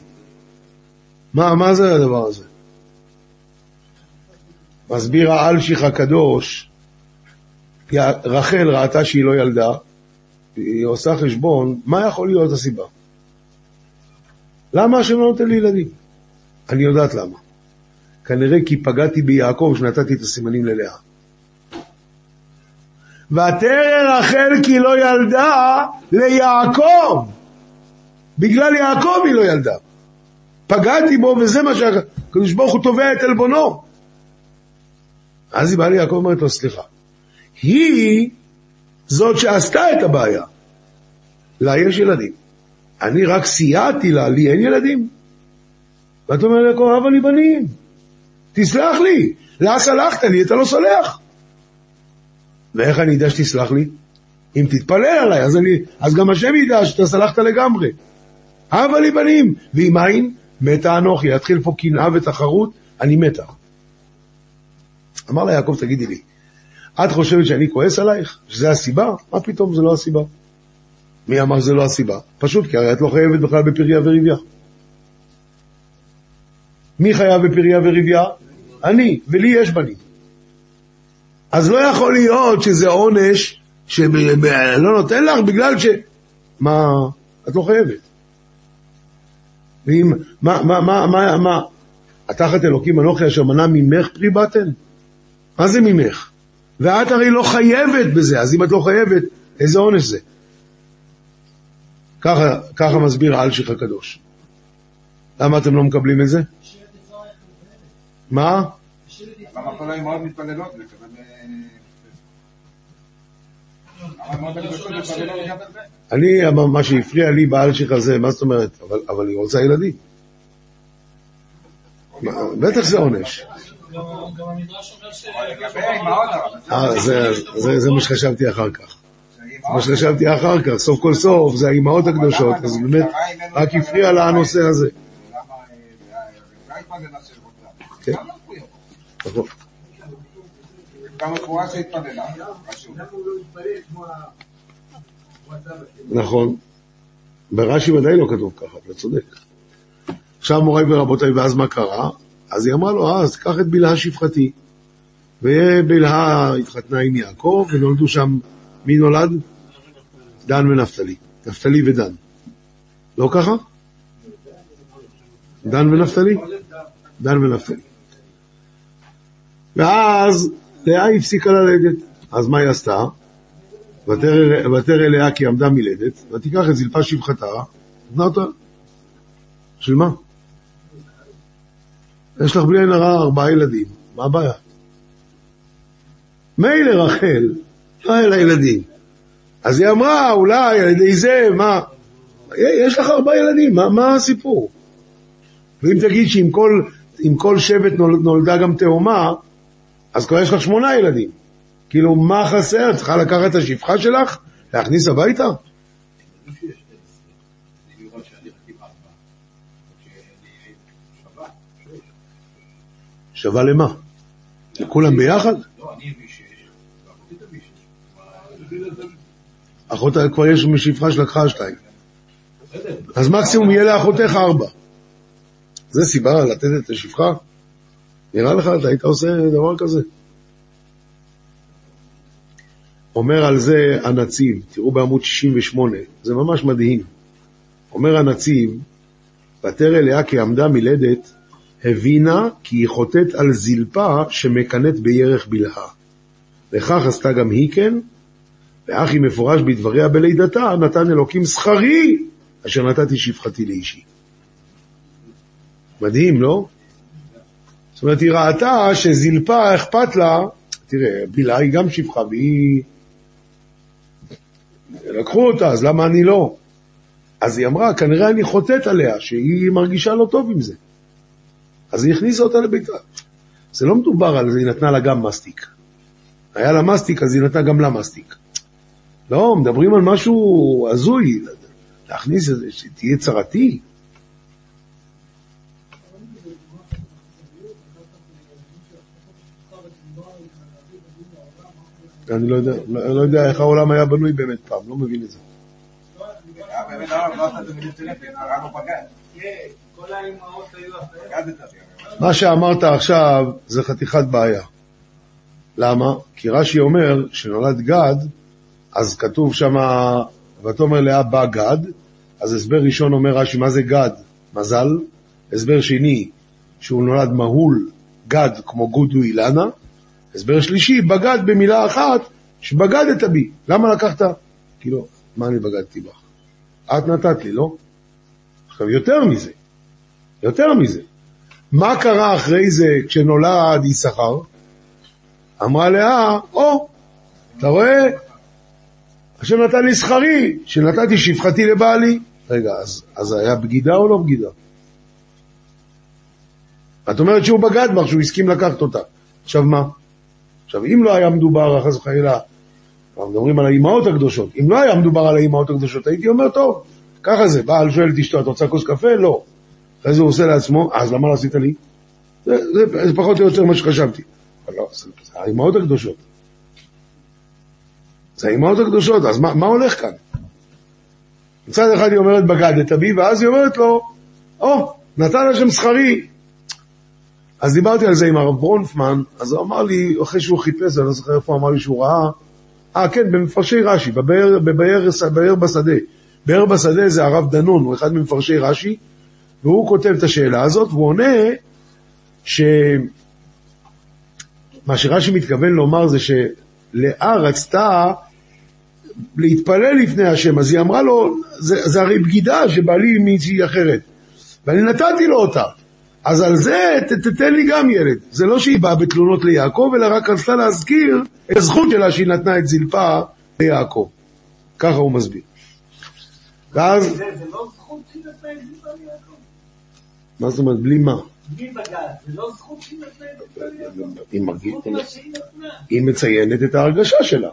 [SPEAKER 2] מה, מה זה הדבר הזה? מסביר האלשיך הקדוש, רחל ראתה שהיא לא ילדה, היא עושה חשבון, מה יכול להיות הסיבה? למה השם לא נותן לי ילדים? אני יודעת למה. כנראה כי פגעתי ביעקב שנתתי את הסימנים ללאה. ותרא רחל כי לא ילדה ליעקב. בגלל יעקב היא לא ילדה. פגעתי בו וזה מה שהקדוש ברוך הוא תובע את עלבונו. אז היא באה ליעקב ואומרת לו, סליחה, היא זאת שעשתה את הבעיה. לה יש ילדים. אני רק סייעתי לה, לי אין ילדים. ואתה אומר ליעקב, אבא לי בנים. תסלח לי. לה סלחת לי, אתה לא סולח. ואיך אני אדע שתסלח לי? אם תתפלל עליי, אז, אני, אז גם השם ידע שאתה סלחת לגמרי. אבא לי בנים, ואם אין, מתה אנוכי. יתחיל פה קנאה ותחרות, אני מתה. אמר לה יעקב, תגידי לי, את חושבת שאני כועס עלייך? שזה הסיבה? מה פתאום זה לא הסיבה? מי אמר שזה לא הסיבה? פשוט, כי הרי את לא חייבת בכלל בפריה וריביה. מי חייב בפריה וריביה? אני, ולי יש בנים. אז לא יכול להיות שזה עונש שלא נותן לך בגלל ש... מה? את לא חייבת. ואם, מה, מה, מה, מה, מה, התחת אלוקים אנוכי אשר מנע ממך פרי בטן? מה זה ממך? ואת הרי לא חייבת בזה, אז אם את לא חייבת, איזה עונש זה? ככה, ככה מסביר האלשיך הקדוש. למה אתם לא מקבלים את זה? מה?
[SPEAKER 5] למה כל האימהות מתפללות. אה, זה?
[SPEAKER 2] אני, מה שהפריע לי באלשיך הזה, מה זאת אומרת? אבל, אבל היא רוצה ילדים. מה, בטח זה עונש. אה, זה, זה, זה מה שחשבתי אחר כך. זה מה שחשבתי אחר כך, סוף כל סוף, זה האימהות הקדושות, אז באמת רק הפריע לה הנושא הזה. כן. נכון. נכון. ברש"י ודאי לא כתוב ככה, אתה צודק. עכשיו מוריי ורבותיי, ואז מה קרה? אז היא אמרה לו, אה, אז קח את בלהה שפחתי. ובלהה התחתנה עם יעקב, ונולדו שם, מי נולד? דן ונפתלי. נפתלי ודן. לא ככה? דן ונפתלי? דן ונפתלי. ואז לאה הפסיקה ללדת. אז מה היא עשתה? ותרא לאה כי עמדה מלדת, ותיקח את זלפה שפחתה, נתנה אותה. של מה? יש לך בלי עין הרע ארבעה ילדים, מה הבעיה? מילא רחל, לא היה לה ילדים. אז היא אמרה, אולי על ידי זה, מה? יש לך ארבעה ילדים, מה, מה הסיפור? ואם תגיד שאם כל, כל שבט נול- נולדה גם תאומה, אז כבר יש לך שמונה ילדים. כאילו, מה חסר? צריכה לקחת את השפחה שלך? להכניס הביתה? שווה למה? לכולם ביחד? אחות כבר יש משפחה שלקחה שתיים. אז מקסימום יהיה לאחותך ארבע. זה סיבה לתת את השפחה? נראה לך, אתה היית עושה דבר כזה? אומר על זה הנציב, תראו בעמוד 68, זה ממש מדהים. אומר הנציב, ותרא לאה כי עמדה מלדת, הבינה כי היא חוטאת על זלפה שמקנאת בירך בלהה. לכך עשתה גם היא כן, ואך היא מפורש בדבריה בלידתה, נתן אלוקים שכרי, אשר נתתי שפחתי לאישי. מדהים, לא? זאת אומרת, היא ראתה שזלפה אכפת לה, תראה, בלהה היא גם שפחה, והיא... לקחו אותה, אז למה אני לא? אז היא אמרה, כנראה אני חוטאת עליה, שהיא מרגישה לא טוב עם זה. אז היא הכניסה אותה לביתה. זה לא מדובר על זה, היא נתנה לה גם מסטיק. היה לה מסטיק, אז היא נתנה גם לה מסטיק. לא, מדברים על משהו הזוי. להכניס את זה, שתהיה צרתי. אני לא יודע, לא יודע איך העולם היה בנוי באמת פעם, לא מבין את זה. מה שאמרת עכשיו זה חתיכת בעיה. למה? כי רש"י אומר, שנולד גד, אז כתוב שם, ותאמר לאה בא גד, אז הסבר ראשון אומר רש"י, מה זה גד? מזל. הסבר שני, שהוא נולד מהול, גד כמו גודו אילנה. הסבר שלישי, בגד במילה אחת, שבגדת בי. למה לקחת? כאילו, מה אני בגדתי בך? את נתת לי, לא? עכשיו, יותר מזה, יותר מזה. מה קרה אחרי זה כשנולד יששכר? אמרה לאה, או, אתה רואה? השם נתן לי שכרי, שנתתי שפחתי לבעלי. רגע, אז, אז היה בגידה או לא בגידה? את אומרת שהוא בגד בך, שהוא הסכים לקחת אותה. עכשיו מה? עכשיו, אם לא היה מדובר, חס וחלילה, אנחנו מדברים על האימהות הקדושות, אם לא היה מדובר על האימהות הקדושות, הייתי אומר, טוב, ככה זה, בעל שואל את אשתו, את רוצה כוס קפה? לא. אחרי זה הוא עושה לעצמו, אז למה לא עשית לי? זה, זה, זה פחות או יותר מה שחשבתי. אבל לא, זה, זה האימהות הקדושות. זה האימהות הקדושות, אז מה, מה הולך כאן? מצד אחד היא אומרת בגדת בי, ואז היא אומרת לו, או, נתן השם שכרי. אז דיברתי על זה עם הרב ברונפמן, אז הוא אמר לי, אחרי שהוא חיפש, אני לא זוכר איפה הוא אמר לי שהוא ראה, אה כן, במפרשי רש"י, בבאר, בבאר, בבאר בשדה. באר בשדה זה הרב דנון, הוא אחד ממפרשי רש"י, והוא כותב את השאלה הזאת, והוא עונה ש... מה שרש"י מתכוון לומר זה שלאה רצתה להתפלל לפני השם, אז היא אמרה לו, זה, זה הרי בגידה שבעלי מישהי אחרת, ואני נתתי לו אותה, אז על זה ת, תתן לי גם ילד. זה לא שהיא באה בתלונות ליעקב, אלא רק רצתה להזכיר את הזכות שלה שהיא נתנה את זלפה ליעקב. ככה הוא מסביר. ואז,
[SPEAKER 3] זה זה לא זכות שהיא נתנה את זה ליעקב.
[SPEAKER 2] מה זאת אומרת, בלי מה?
[SPEAKER 3] בלי בגד, זה לא זכות שהיא נתנה את זה ליעקב.
[SPEAKER 2] היא מרגיש-. היא מציינת את ההרגשה שלה.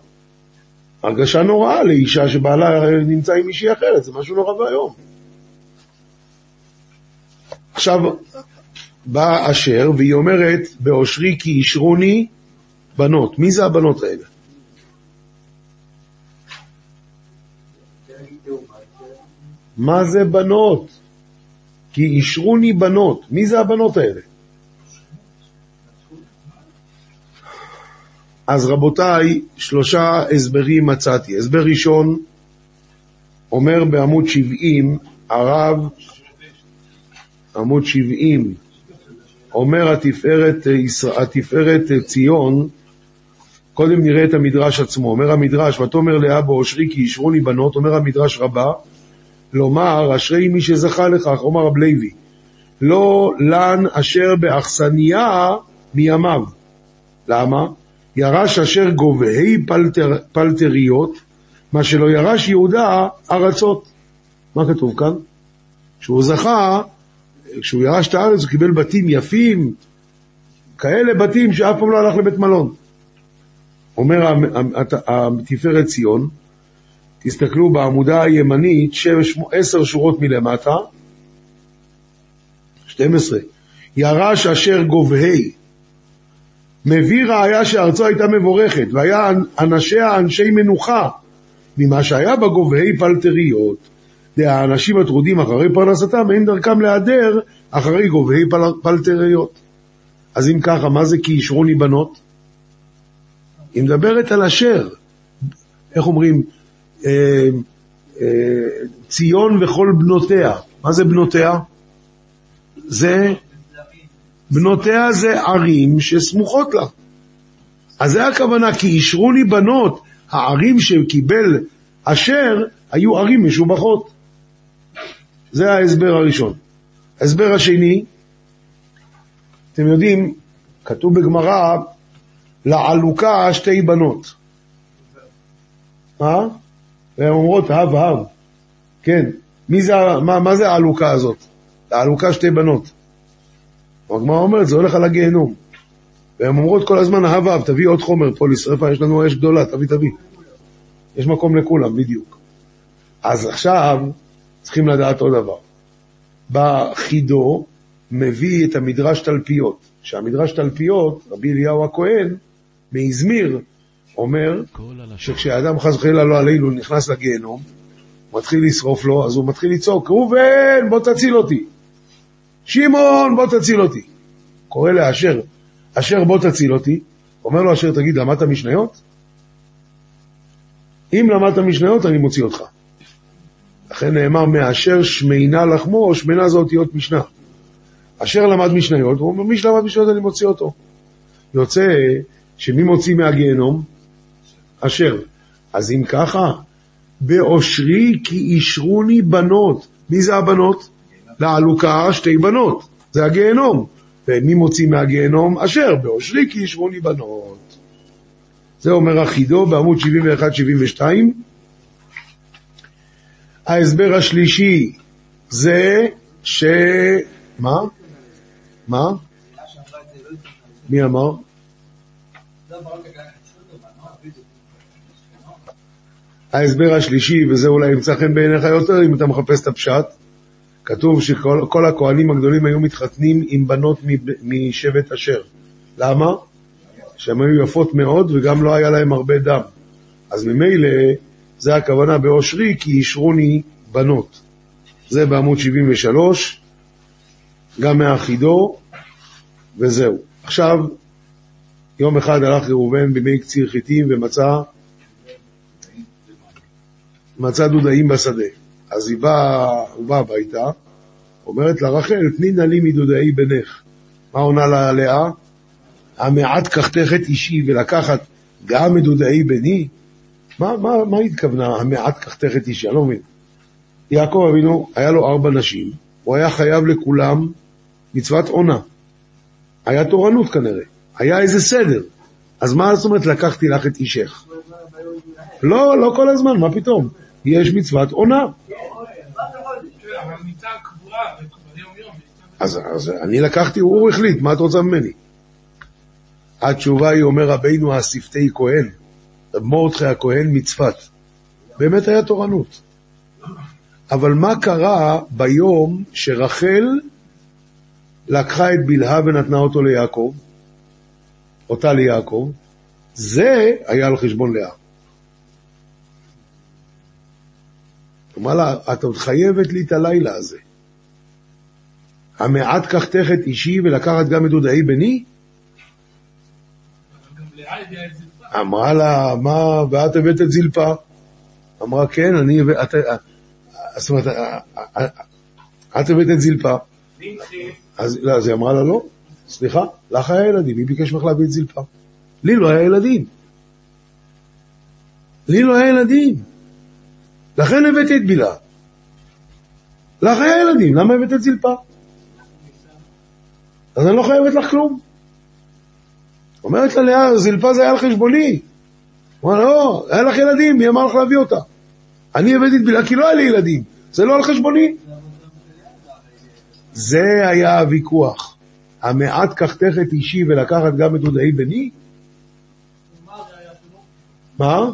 [SPEAKER 2] הרגשה נוראה לאישה שבעלה נמצא עם מישהי אחרת, זה משהו נורא ואיום. עכשיו, בא אשר, והיא אומרת, באושרי כי אישרוני בנות. מי זה הבנות האלה? מה זה בנות? כי אישרוני בנות. מי זה הבנות האלה? אז רבותיי, שלושה הסברים מצאתי. הסבר ראשון, אומר בעמוד 70, הרב, עמוד 70, אומר התפארת, ישראל- התפארת ציון, קודם נראה את המדרש עצמו. אומר המדרש, ותאמר לאה באושרי כי אישרוני בנות, אומר המדרש רבה, לומר, אשרי מי שזכה לכך, אומר רב לוי, לא לן אשר באכסניה מימיו. למה? ירש אשר גובהי פלטר, פלטריות, מה שלא ירש יהודה ארצות. מה כתוב כאן? כשהוא זכה, כשהוא ירש את הארץ הוא קיבל בתים יפים, כאלה בתים שאף פעם לא הלך לבית מלון. אומר התפארת ציון, תסתכלו בעמודה הימנית, עשר שורות מלמטה, 12, ירש אשר גובהי, מביא ראיה שארצו הייתה מבורכת, והיה אנשיה אנשי מנוחה, ממה שהיה בגובהי פלטריות. האנשים הטרודים אחרי פרנסתם, אין דרכם להיעדר אחרי גובהי פל... פלטריות. אז אם ככה, מה זה כי אישרוני בנות? היא מדברת על אשר. איך אומרים? אה, אה, ציון וכל בנותיה. מה זה בנותיה? זה בנותיה זה ערים שסמוכות לה. אז זה הכוונה, כי אישרו לי בנות, הערים שקיבל אשר היו ערים משובחות. זה ההסבר הראשון. ההסבר השני, אתם יודעים, כתוב בגמרא, לעלוקה שתי בנות. מה? והן אומרות, הב הב. כן. מי זה, מה, מה זה העלוקה הזאת? לעלוקה שתי בנות. הגמרא אומרת, זה הולך על הגיהנום. והן אומרות כל הזמן, אהב אהב, תביא עוד חומר פה לשרפה, יש לנו אש גדולה, תביא תביא. יש מקום לכולם, בדיוק. אז עכשיו, צריכים לדעת עוד דבר. בחידו מביא את המדרש תלפיות, שהמדרש תלפיות, רבי אליהו הכהן, מאזמיר, אומר. שכשאדם חס וחלילה לא עלינו נכנס לגיהנום, מתחיל לשרוף לו, אז הוא מתחיל לצעוק, ראובן, בוא תציל אותי. שמעון, בוא תציל אותי. קורא לאשר, אשר בוא תציל אותי. אומר לו אשר, תגיד, למדת משניות? אם למדת משניות, אני מוציא אותך. לכן נאמר, מאשר שמינה לחמו, שמינה זה אותיות משנה. אשר למד משניות, הוא אומר, מי שלמד משניות אני מוציא אותו. יוצא שמי מוציא מהגיהנום? אשר. אז אם ככה, באושרי כי אישרוני בנות. מי זה הבנות? לעלוקה שתי בנות. זה הגיהנום. ומי מוציא מהגיהנום? אשר. באושרי כי אישרוני בנות. זה אומר אחידו בעמוד 71-72. ההסבר השלישי זה ש... מה? מה? מי אמר? ההסבר השלישי, וזה אולי ימצא חן בעיניך יותר אם אתה מחפש את הפשט, כתוב שכל כל הכהנים הגדולים היו מתחתנים עם בנות משבט אשר. למה? שהן היו יפות מאוד וגם לא היה להם הרבה דם. אז ממילא, זה הכוונה באושרי, כי אישרוני בנות. זה בעמוד 73, גם מהחידו, וזהו. עכשיו, יום אחד הלך ראובן במי קציר חיטים ומצא מצא דודאים בשדה. אז היא באה, הוא בא הביתה, אומרת לה, רחל, תני נא לי מדודאי בנך. מה עונה לה לאה? המעט קחתך את אישי ולקחת גם מדודאי בני? מה, מה, מה התכוונה המעט קחתך את אישי? אני לא מבין. יעקב אבינו, היה לו ארבע נשים, הוא היה חייב לכולם מצוות עונה. היה תורנות כנראה, היה איזה סדר. אז מה זאת אומרת לקחתי לך את אישך? לא, לא כל הזמן, מה פתאום? יש מצוות עונה. אז, אז אני לקחתי, הוא החליט, מה את רוצה ממני? התשובה היא, אומר רבינו השפתי כהן, רב מרדכי הכהן מצפת. באמת היה תורנות. אבל מה קרה ביום שרחל לקחה את בלהה ונתנה אותו ליעקב, אותה ליעקב? זה היה על חשבון לאה. אמר לה, את עוד חייבת לי את הלילה הזה. המעט קחתך את אישי ולקחת גם את דודאי בני?
[SPEAKER 3] אבל גם לאה הביאה את.
[SPEAKER 2] אמרה לה, מה, ואת הבאת את זלפה? אמרה, כן, אני את- זאת אומרת, את הבאת את זלפה. אז, לא, אז היא אמרה לה, לא, סליחה, לך היה ילדים, מי ביקש ממך להביא את זלפה? לי לא היה ילדים. לי לא היה ילדים. לכן הבאתי את בלהה. לך היה ילדים, למה הבאת את זלפה? אז אני לא חייבת לך כלום. אומרת לה לאה, זלפה היה על חשבוני. הוא אמר, לא, היה לך ילדים, מי אמר לך להביא אותה? אני הבאתי את בלהה כי לא היה לי ילדים, זה לא על חשבוני. זה היה הוויכוח. המעט קחתך את אישי ולקחת גם את דודאי בני? מה?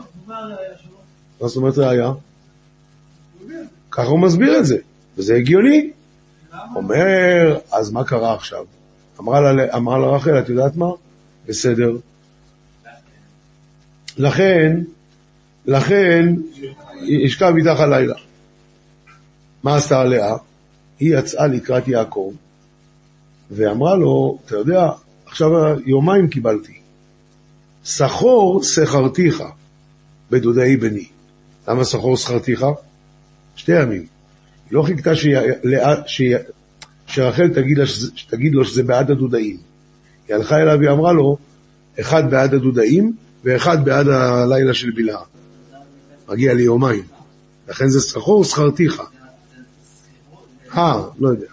[SPEAKER 2] מה זאת אומרת ראיה? ככה הוא מסביר את זה, וזה הגיוני. אומר, אז מה קרה עכשיו? אמרה לה רחל, את יודעת מה? בסדר. לכן, לכן, ישכב איתך הלילה. מה עשתה לאה? היא יצאה לקראת יעקב, ואמרה לו, אתה יודע, עכשיו יומיים קיבלתי. סחור שכרתיך בדודאי בני. למה סחור שכרתיך? שתי ימים. היא לא חיכתה שרחל תגיד, לו שזה בעד הדודאים. היא הלכה אליו והיא אמרה לו, אחד בעד הדודאים ואחד בעד הלילה של בלהה. מגיע לי יומיים. לכן זה סחור שכרתיך. אה, לא יודע.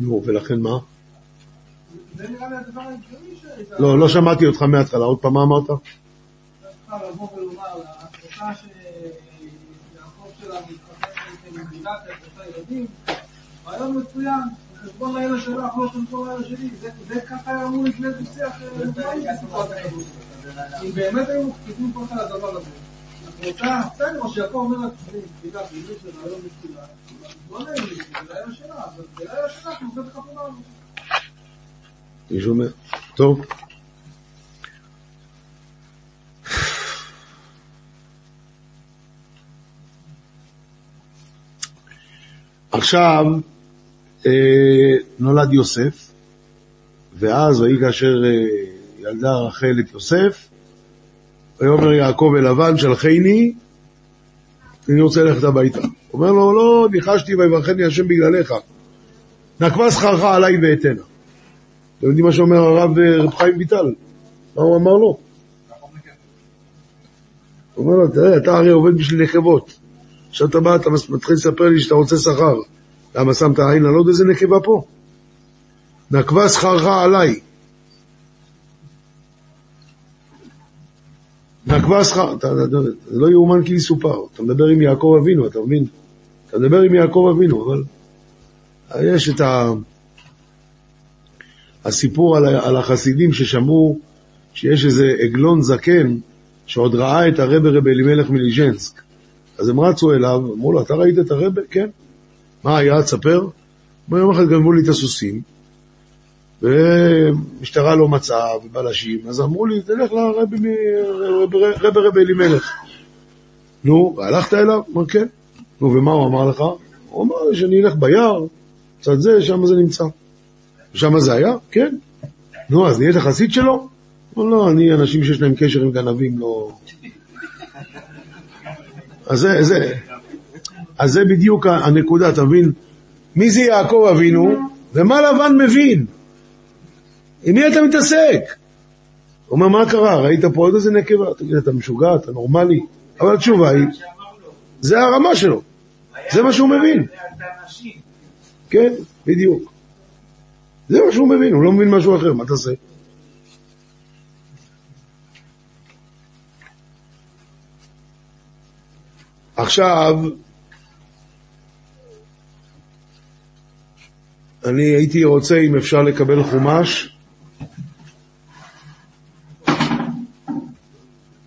[SPEAKER 2] נו, ולכן מה? לא, לא שמעתי אותך מההתחלה, עוד פעם מה אמרת?
[SPEAKER 6] שלה מתחתן ילדים? רעיון מצוין, חשבון לילה שלך, לא חשבון לילה שלי. זה- זה ככה אמור לפני איזה שיח נורמלי בתקופת הכדור. אם באמת היו מקפידים פה על הדבר הזה. את רוצה, בסדר, מה שיעקב אומר תשמעי, תפילה, בימי של רעיון בתפילה, לא נעים לי, זה לילה שלה, אבל שלה.
[SPEAKER 2] מישהו אומר, טוב. עכשיו אה, נולד יוסף, ואז ויהי כאשר אה, ילדה רחל את יוסף, ויאמר יעקב אל לבן, שלחני, אני רוצה ללכת הביתה. אומר לו, לא, ניחשתי ויברכני השם בגללך. נקבה שכרך עליי ואתנה. אתם יודעים מה שאומר הרב אה, רב חיים ויטל? מה הוא אמר לו? הוא אומר לו, תראה, אתה הרי עובד בשביל נקבות. עכשיו אתה בא, אתה מתחיל לספר לי שאתה רוצה שכר. למה שמת עין על עוד איזה נקבה פה? נקבה שכרך עליי. נקבה שכר, זה לא יאומן כי יסופר. אתה מדבר עם יעקב אבינו, אתה מבין? אתה מדבר עם יעקב אבינו, אבל יש את ה... הסיפור על, על החסידים ששמעו שיש איזה עגלון זקן שעוד ראה את הרבה רב אלימלך מליז'נסק. אז הם רצו אליו, אמרו לו, אתה ראית את הרבה? כן. מה היה? תספר. יום אחד גנבו לי את הסוסים, ומשטרה לא מצאה, ובלשים, אז אמרו לי, תלך לרבי מ- רב- רב רב אלימלך. נו, והלכת אליו? אמר, כן. נו, ומה הוא אמר לך? הוא אמר לי שאני אלך ביער, קצת זה, שם זה נמצא. שם זה היה? כן. נו, אז נהיית חסיד שלו? הוא לא, אני, אנשים שיש להם קשר עם גנבים, לא... אז זה, זה, אז זה בדיוק הנקודה, אתה מבין? מי זה יעקב אבינו, ומה לבן מבין? עם מי אתה מתעסק? הוא אומר, מה קרה? ראית פה עוד איזה נקבה? תגיד, אתה משוגע? אתה נורמלי? אבל התשובה היא, זה הרמה שלו, זה מה שהוא מבין. כן, בדיוק. זה מה שהוא מבין, הוא לא מבין משהו אחר, מה תעשה? עכשיו, אני הייתי רוצה, אם אפשר לקבל חומש.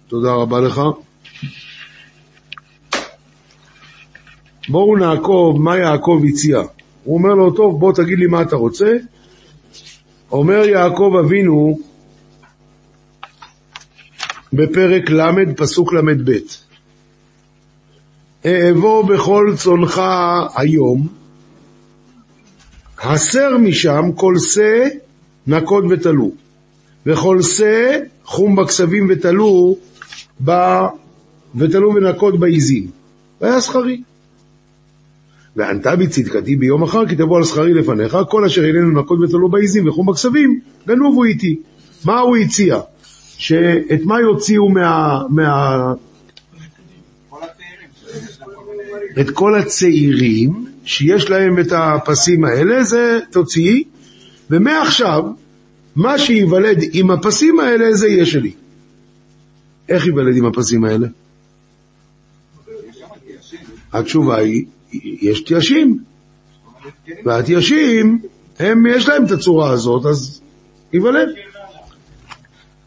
[SPEAKER 2] תודה רבה לך. בואו נעקוב מה יעקב הציע. הוא אומר לו, טוב, בוא תגיד לי מה אתה רוצה. אומר יעקב אבינו בפרק ל', פסוק ל"ב: אעבור בכל צונך היום, הסר משם כל שא נקוד ותלו, וכל שא חום בכסבים ותלו, ב... ותלו ונקוד בעיזים. והיה שכרי. וענתה בי צדקתי ביום אחר, כי תבוא על שכרי לפניך, כל אשר איננו נקוד ותלו בעיזים וחום בכסבים, גנובו איתי. מה הוא הציע? שאת מה יוציאו מה... מה...
[SPEAKER 5] כל הצעירים שיש להם כל מיני...
[SPEAKER 2] את כל הצעירים שיש להם את הפסים האלה, זה תוציאי, ומעכשיו, מה שייוולד עם הפסים האלה, זה יהיה שלי. איך ייוולד עם הפסים האלה? התשובה היא, יש תיישים, והתיישים, הם, יש להם את הצורה הזאת, אז ייוולד.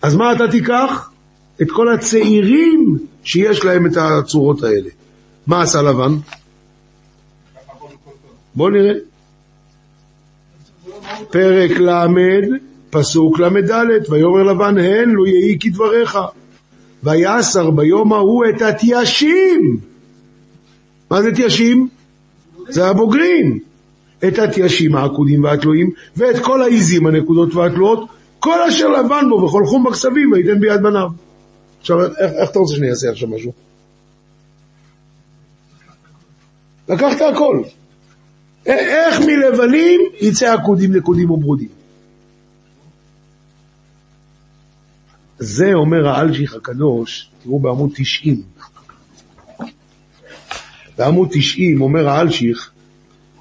[SPEAKER 2] אז מה אתה תיקח? את כל הצעירים שיש להם את הצורות האלה. מה עשה לבן? בואו נראה. פרק ל', פסוק ל"ד, ויאמר לבן הן לו יהי כדבריך. ויסר ביום ההוא את התיישים. מה זה תיישים? זה הבוגרים. את התיישים העקודים והתלויים, ואת כל העיזים הנקודות והתלויות, כל אשר לבן בו וכל חום בכסבים ויתן ביד בניו. עכשיו, איך, איך אתה רוצה שאני אעשה עכשיו משהו? לקחת הכל. איך מלבנים יצא עקודים, נקודים וברודים? זה אומר האלשיך הקדוש, תראו בעמוד 90. בעמוד 90 אומר האלשיך,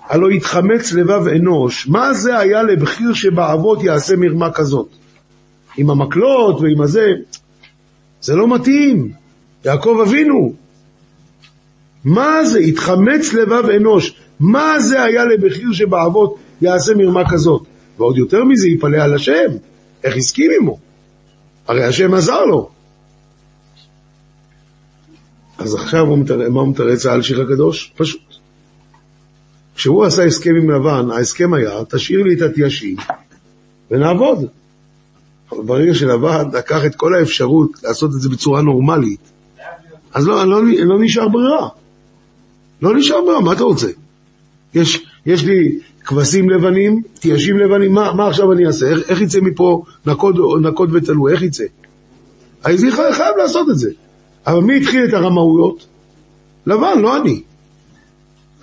[SPEAKER 2] הלא יתחמץ לבב אנוש, מה זה היה לבחיר שבאבות יעשה מרמה כזאת? עם המקלות ועם הזה, זה לא מתאים. יעקב אבינו, מה זה? התחמץ לבב אנוש. מה זה היה לבחיר שבאבות יעשה מרמה כזאת. ועוד יותר מזה, יפלא על השם. איך הסכים עמו? הרי השם עזר לו. אז עכשיו הוא מתר... מה הוא מתרץ על שיר הקדוש? פשוט. כשהוא עשה הסכם עם לבן, ההסכם היה, תשאיר לי את התיישים ונעבוד. אבל ברגע שלבן לקח את כל האפשרות לעשות את זה בצורה נורמלית, אז לא, לא, לא נשאר ברירה. לא נשאר ברירה, מה אתה רוצה? יש, יש לי כבשים לבנים, תיישים לבנים, מה, מה עכשיו אני אעשה? איך, איך יצא מפה נקוד, נקוד ותלוי? איך יצא? אז אני חייב, חייב לעשות את זה. אבל מי התחיל את הרמאויות? לבן, לא אני.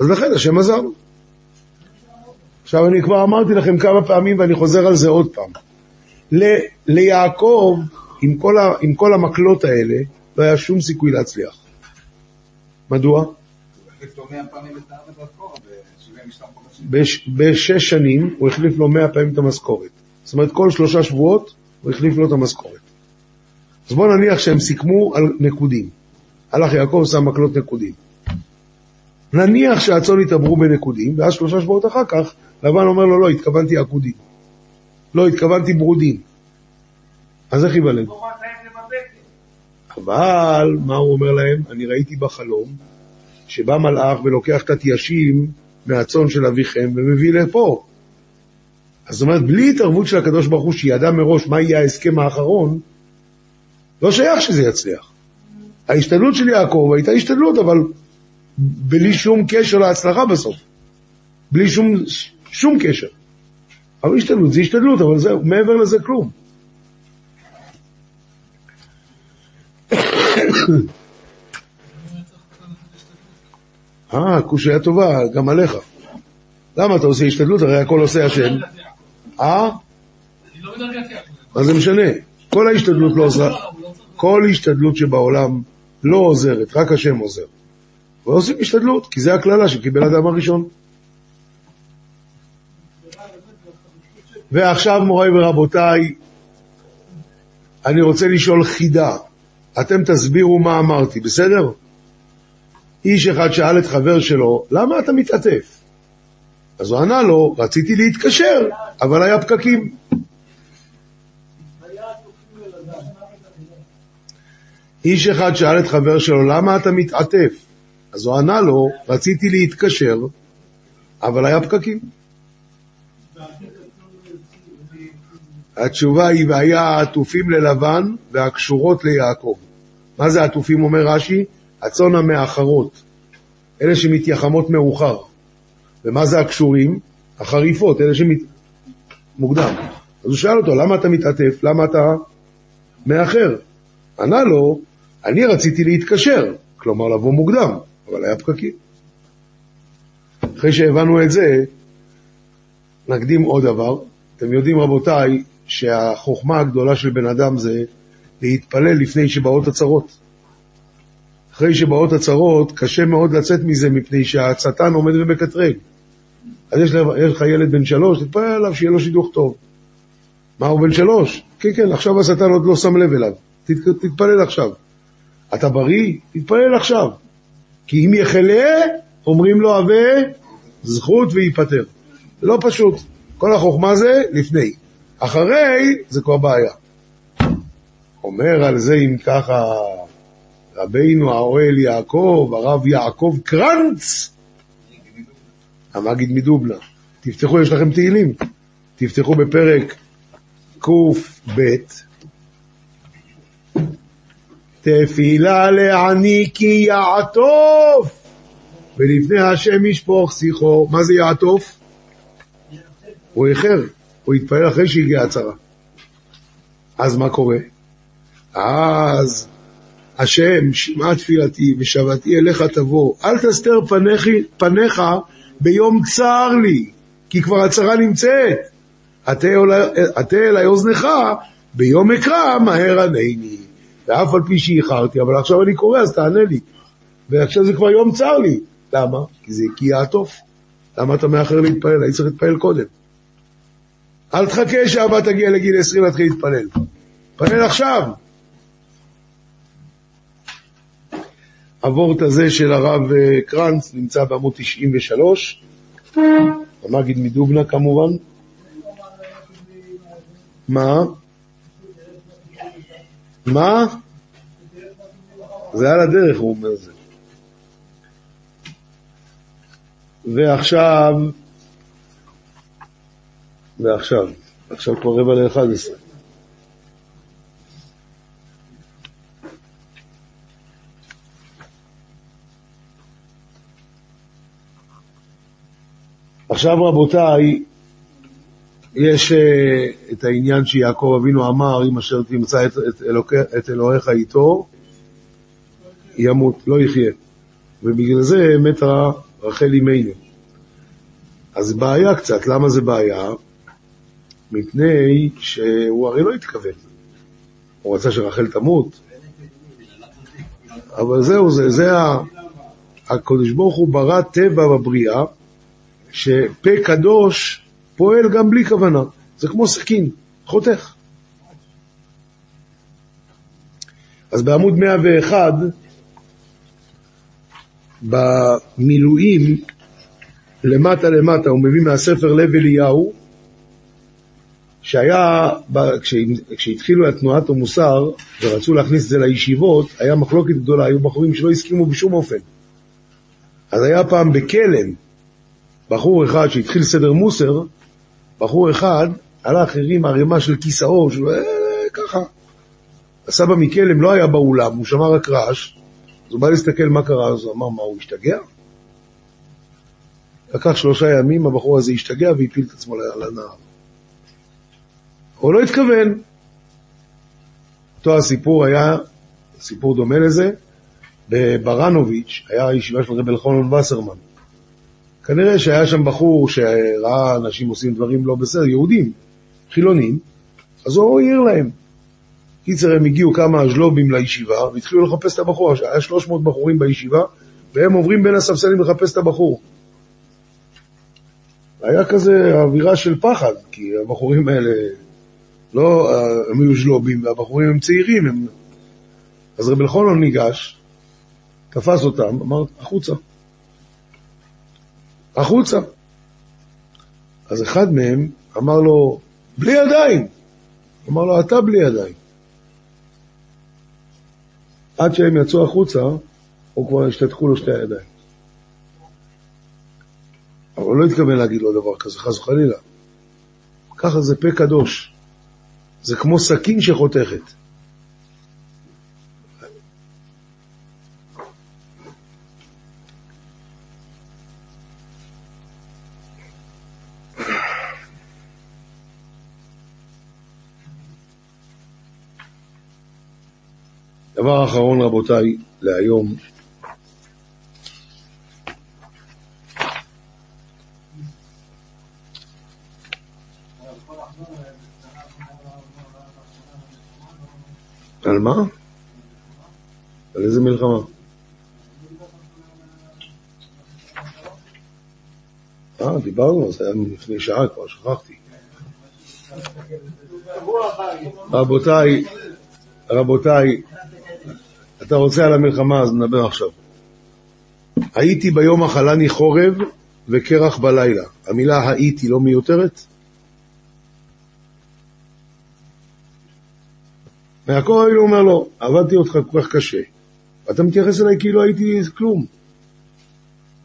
[SPEAKER 2] אז לכן השם עזר. עכשיו אני כבר אמרתי לכם כמה פעמים ואני חוזר על זה עוד פעם. ל- ליעקב, עם כל, ה- עם כל המקלות האלה, לא היה שום סיכוי להצליח. מדוע?
[SPEAKER 5] לו מאה פעמים את הארץ ואת קורה ב-72 חודשים.
[SPEAKER 2] בש, בשש שנים הוא החליף לו מאה פעמים את המשכורת. זאת אומרת, כל שלושה שבועות הוא החליף לו את המשכורת. אז בואו נניח שהם סיכמו על נקודים. הלך יעקב, שם מקלות נקודים. נניח שהצאן התעברו בנקודים, ואז שלושה שבועות אחר כך, לבן אומר לו, לא, התכוונתי עקודים. לא, התכוונתי ברודים. אז איך ייוולד? אבל, מה הוא אומר להם? אני ראיתי בחלום שבא מלאך ולוקח את התיישים מהצאן של אביכם ומביא לפה. אז זאת אומרת, בלי התערבות של הקדוש ברוך הוא, שידע מראש מה יהיה ההסכם האחרון, לא שייך שזה יצליח. ההשתדלות של יעקב הייתה השתדלות, אבל בלי שום קשר להצלחה בסוף. בלי שום, שום קשר. אבל השתדלות זה השתדלות, אבל זהו, מעבר לזה כלום. אה, קושייה טובה, גם עליך. למה אתה עושה השתדלות? הרי הכל עושה השם. אה?
[SPEAKER 3] לא יעקב.
[SPEAKER 2] מה זה משנה? כל ההשתדלות לא עוזרה.
[SPEAKER 3] הוא לא
[SPEAKER 2] כל השתדלות שבעולם לא עוזרת, רק השם עוזר. ועושים השתדלות, כי זה הקללה שקיבל האדם הראשון. ועכשיו, מוריי ורבותיי, אני רוצה לשאול חידה. אתם תסבירו מה אמרתי, בסדר? איש אחד שאל את חבר שלו, למה אתה מתעטף? אז הוא ענה לו, רציתי להתקשר, אבל היה פקקים. איש אחד שאל את חבר שלו, למה אתה מתעטף? אז הוא ענה לו, רציתי להתקשר, אבל היה פקקים. התשובה היא, והיה העטופים ללבן והקשורות ליעקב. מה זה עטופים, אומר רש"י? הצאן המאחרות, אלה שמתייחמות מאוחר. ומה זה הקשורים? החריפות, אלה שמת... מוקדם. אז הוא שאל אותו, למה אתה מתעטף? למה אתה מאחר? ענה לו, אני רציתי להתקשר, כלומר לבוא מוקדם, אבל היה פקקים. אחרי שהבנו את זה, נקדים עוד דבר. אתם יודעים, רבותיי, שהחוכמה הגדולה של בן אדם זה להתפלל לפני שבאות הצרות. אחרי שבאות הצרות, קשה מאוד לצאת מזה מפני שהשטן עומד ומקטרג. אז יש לך ילד בן שלוש, תתפלל עליו שיהיה לו שידוך טוב. מה, הוא בן שלוש? כן, כן, עכשיו השטן עוד לא שם לב אליו. תת, תתפלל עכשיו. אתה בריא? תתפלל עכשיו. כי אם יחלה, אומרים לו הווה זכות וייפטר. זה לא פשוט. כל החוכמה זה לפני. אחרי, זה כבר בעיה. אומר על זה אם ככה רבינו האוהל יעקב, הרב יעקב קרנץ, המגיד מדובלה. תפתחו, יש לכם תהילים. תפתחו בפרק קב. תפילה לעני כי יעטוף, ולפני השם ישפוך שיחו. מה זה יעטוף? הוא איחר, הוא התפלל אחרי שהגיעה הצרה. אז מה קורה? אז השם, שמעה תפילתי ושבתי אליך תבוא, אל תסתר פניך, פניך ביום צר לי, כי כבר הצרה נמצאת. עטה אלי אוזנך, ביום אקרא מהר ענני. ואף על פי שאיחרתי, אבל עכשיו אני קורא, אז תענה לי. ועכשיו זה כבר יום צר לי. למה? כי זה כי יעטוף. למה אתה מאחר להתפלל? היית צריך להתפלל קודם. אל תחכה שהאבא תגיע לגיל 20 להתחיל להתפלל. תפלל עכשיו. הוורט הזה של הרב אה, קרנץ נמצא בעמוד 93. המגיד מדובנה כמובן. מה? מה? זה על הדרך, הוא אומר זה. ועכשיו, ועכשיו, עכשיו כבר רבע לאחד עשרה. עכשיו רבותיי, יש uh, את העניין שיעקב אבינו אמר, אם אשר תמצא את, את, אלוק, את אלוהיך איתו, ימות, לא יחיה. ובגלל זה מתה רחל אימנו. אז בעיה קצת, למה זה בעיה? מפני שהוא הרי לא התכוון. הוא רצה שרחל תמות. אבל זהו, זה, זה ה... הקדוש ברוך הוא ברא טבע בבריאה, שפה קדוש פועל גם בלי כוונה. זה כמו סכין, חותך. אז בעמוד 101, במילואים, למטה למטה, הוא מביא מהספר לב אליהו, שהיה, כשהתחילו את תנועת המוסר ורצו להכניס את זה לישיבות, היה מחלוקת גדולה, היו בחורים שלא הסכימו בשום אופן. אז היה פעם בכלם, בחור אחד שהתחיל סדר מוסר, בחור אחד הלך, הרים ערימה של כיסאות, של... אה, ככה. הסבא מכלם לא היה באולם, הוא שמע רק רעש, אז הוא בא להסתכל מה קרה, אז הוא אמר, מה, הוא השתגע? לקח שלושה ימים, הבחור הזה השתגע והפיל את עצמו לנהר. הוא לא התכוון. אותו הסיפור היה, סיפור דומה לזה, בברנוביץ', היה ישיבה של רב אלחונון וסרמן. כנראה שהיה שם בחור שראה אנשים עושים דברים לא בסדר, יהודים, חילונים, אז הוא העיר להם. קיצר, הם הגיעו כמה ז'לובים לישיבה, והתחילו לחפש את הבחור. היה 300 בחורים בישיבה, והם עוברים בין הספסלים לחפש את הבחור. היה כזה אווירה של פחד, כי הבחורים האלה לא, הם היו ז'לובים, והבחורים הם צעירים. הם... אז רב אלחונון ניגש, תפס אותם, אמר, החוצה. החוצה. אז אחד מהם אמר לו, בלי ידיים. אמר לו, אתה בלי ידיים. עד שהם יצאו החוצה, הוא כבר השתתחו לו שתי הידיים. אבל הוא לא התכוון להגיד לו דבר כזה, חס וחלילה. ככה זה פה קדוש. זה כמו סכין שחותכת. דבר אחרון רבותיי להיום, על מה? על איזה מלחמה? אה, דיברנו, זה היה לפני שעה כבר, שכחתי. רבותיי, רבותיי, אתה רוצה על המלחמה, אז נדבר עכשיו. הייתי ביום אכלני חורב וקרח בלילה. המילה הייתי לא מיותרת? ויעקב אבינו אומר לו, עבדתי אותך כל כך קשה, ואתה מתייחס אליי כאילו הייתי כלום.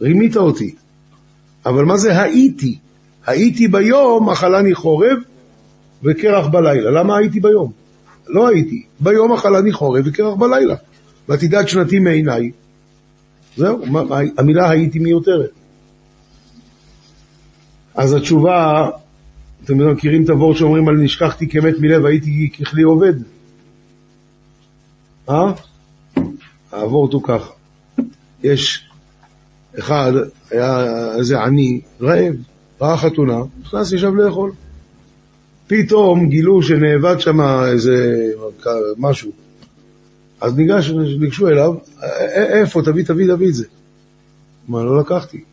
[SPEAKER 2] רימית אותי. אבל מה זה הייתי? הייתי ביום, אכלני חורב וקרח בלילה. למה הייתי ביום? לא הייתי. ביום אכלני חורב וקרח בלילה. ותדאג שנתי מעיניי. זהו, המילה הייתי מיותרת. אז התשובה, אתם מכירים את הוורד שאומרים על נשכחתי כמת מלב, הייתי ככלי עובד. אה? הוורד הוא ככה. יש אחד, היה איזה עני, רעב, ראה חתונה, נכנס, ישב לאכול. פתאום גילו שנאבד שם איזה משהו. אז ניגש, ניגשו אליו, איפה, תביא, תביא, תביא את זה. אמר, לא לקחתי.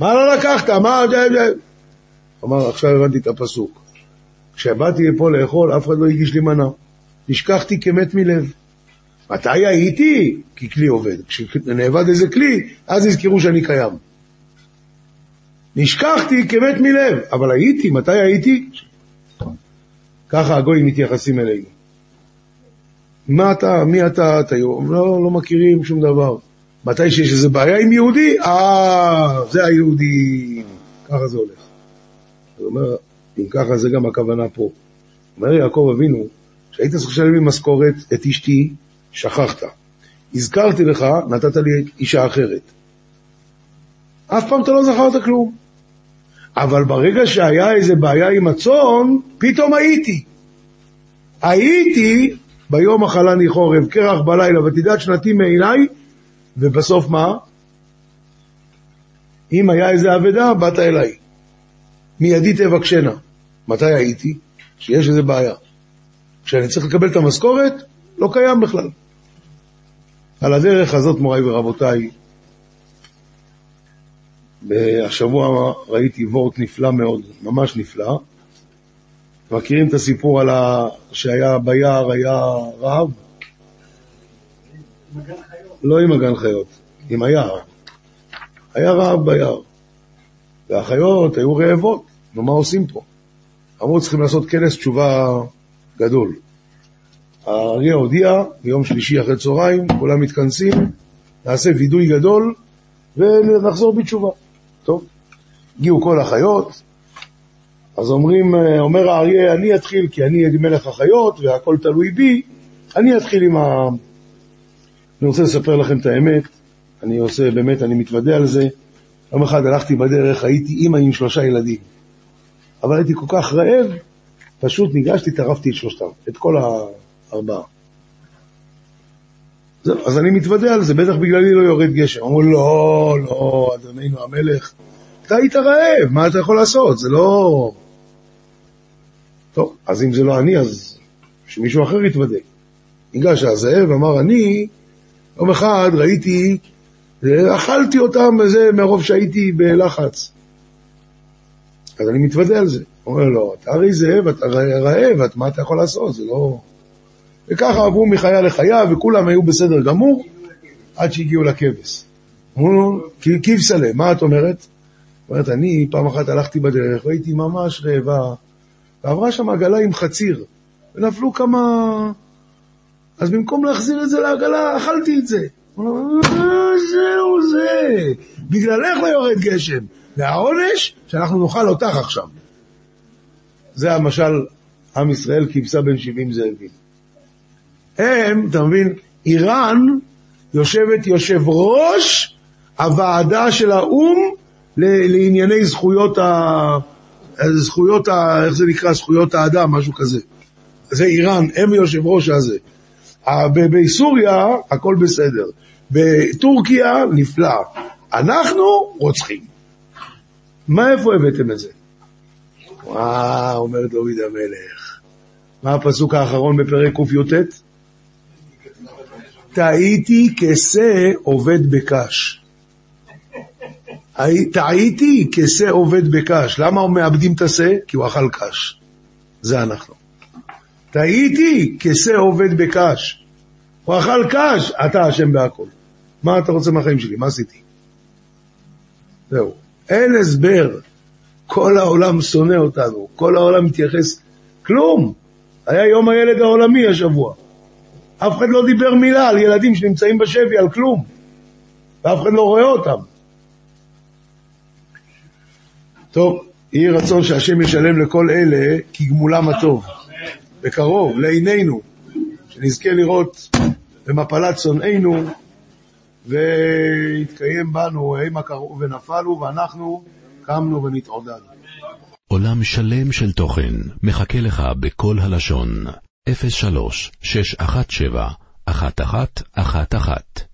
[SPEAKER 2] מה לא לקחת? מה... אמר, עכשיו הבנתי את הפסוק. כשבאתי לפה לאכול, אף אחד לא הגיש לי מנה. נשכחתי כמת מלב. מתי הייתי? כי כלי עובד. כשנאבד איזה כלי, אז יזכרו שאני קיים. נשכחתי כמת מלב, אבל הייתי, מתי הייתי? ככה הגויים מתייחסים אלינו. מה אתה, מי אתה, אתה לא, לא מכירים שום דבר. מתי שיש איזה בעיה עם יהודי, אה, זה היהודי, ככה זה הולך. הוא אומר, אם ככה זה גם הכוונה פה. אומר יעקב אבינו, כשהיית צריך לשלם לי משכורת, את אשתי, שכחת. הזכרתי לך, נתת לי אישה אחרת. אף פעם אתה לא זכרת כלום. אבל ברגע שהיה איזה בעיה עם הצאן, פתאום הייתי. הייתי, ביום אכלני חורב, קרח בלילה, ותדעת שנתי מעיניי, ובסוף מה? אם היה איזה אבדה, באת אליי. מידי תבקשנה. מתי הייתי? כשיש איזה בעיה. כשאני צריך לקבל את המשכורת, לא קיים בכלל. על הדרך הזאת, מוריי ורבותיי, השבוע ראיתי וורט נפלא מאוד, ממש נפלא. מכירים את הסיפור על ה... שהיה ביער, היה רעב? לא עם הגן חיות, עם היער. היה רעב ביער. והחיות היו רעבות, נו מה עושים פה? אמרו צריכים לעשות כנס תשובה גדול. האריה הודיע, ביום שלישי אחרי צהריים, כולם מתכנסים, נעשה וידוי גדול ונחזור בתשובה. טוב, הגיעו כל החיות, אז אומרים, אומר האריה, אני אתחיל כי אני מלך החיות והכל תלוי בי, אני אתחיל עם ה... אני רוצה לספר לכם את האמת, אני עושה, באמת, אני מתוודה על זה. יום אחד הלכתי בדרך, הייתי אימא עם שלושה ילדים. אבל הייתי כל כך רעב, פשוט ניגשתי, טרפתי את שלושתם, את כל הארבעה. זהו, אז אני מתוודה על זה, בטח בגללי לא יורד גשם. אמרו, לא, לא, אדוננו המלך, אתה היית רעב, מה אתה יכול לעשות? זה לא... טוב, אז אם זה לא אני, אז שמישהו אחר יתוודה. ניגש הזאב, אמר, אני, יום אחד ראיתי, אכלתי אותם זה מרוב שהייתי בלחץ. אז אני מתוודה על זה. הוא אומר לו, לא, אתה הרי זאב, אתה רעב, מה אתה יכול לעשות? זה לא... וככה עברו מחיה לחיה, וכולם היו בסדר גמור, עד שהגיעו לכבש. אמרו לו, כבשלה, מה את אומרת? אומרת, אני פעם אחת הלכתי בדרך, והייתי ממש רעבה, ועברה שם עגלה עם חציר, ונפלו כמה... אז במקום להחזיר את זה לעגלה, אכלתי את זה. אומר, זהו זה, בגללך לא יורד גשם. והעונש, שאנחנו נאכל אותך עכשיו. זה המשל, עם ישראל כבשה בין שבעים זאבים. הם, אתה מבין, איראן יושבת יושב ראש הוועדה של האו"ם לענייני זכויות ה... זכויות ה... איך זה נקרא? זכויות האדם, משהו כזה. זה איראן, הם יושב ראש הזה. בסוריה הכל בסדר. בטורקיה נפלא. אנחנו רוצחים. מה, איפה הבאתם את זה? וואו, אומר דוד המלך. מה הפסוק האחרון בפרק קי"ט? טעיתי כשה עובד בקש. טעיתי כשה עובד בקש. למה מאבדים את השה? כי הוא אכל קש. זה אנחנו. טעיתי כשה עובד בקש. הוא אכל קש, אתה אשם בהכל. מה אתה רוצה מהחיים שלי? מה עשיתי? זהו. אין הסבר. כל העולם שונא אותנו, כל העולם מתייחס... כלום. היה יום הילד העולמי השבוע. אף אחד לא דיבר מילה על ילדים שנמצאים בשבי, על כלום. ואף אחד לא רואה אותם. טוב, יהי רצון שהשם ישלם לכל אלה כגמולם הטוב. בקרוב, לעינינו, שנזכה לראות במפלת שונאינו, ויתקיים בנו המה קראו ונפלו, ואנחנו קמנו ונתעודדנו.
[SPEAKER 1] עולם שלם של תוכן מחכה לך בכל הלשון, 03 617 1111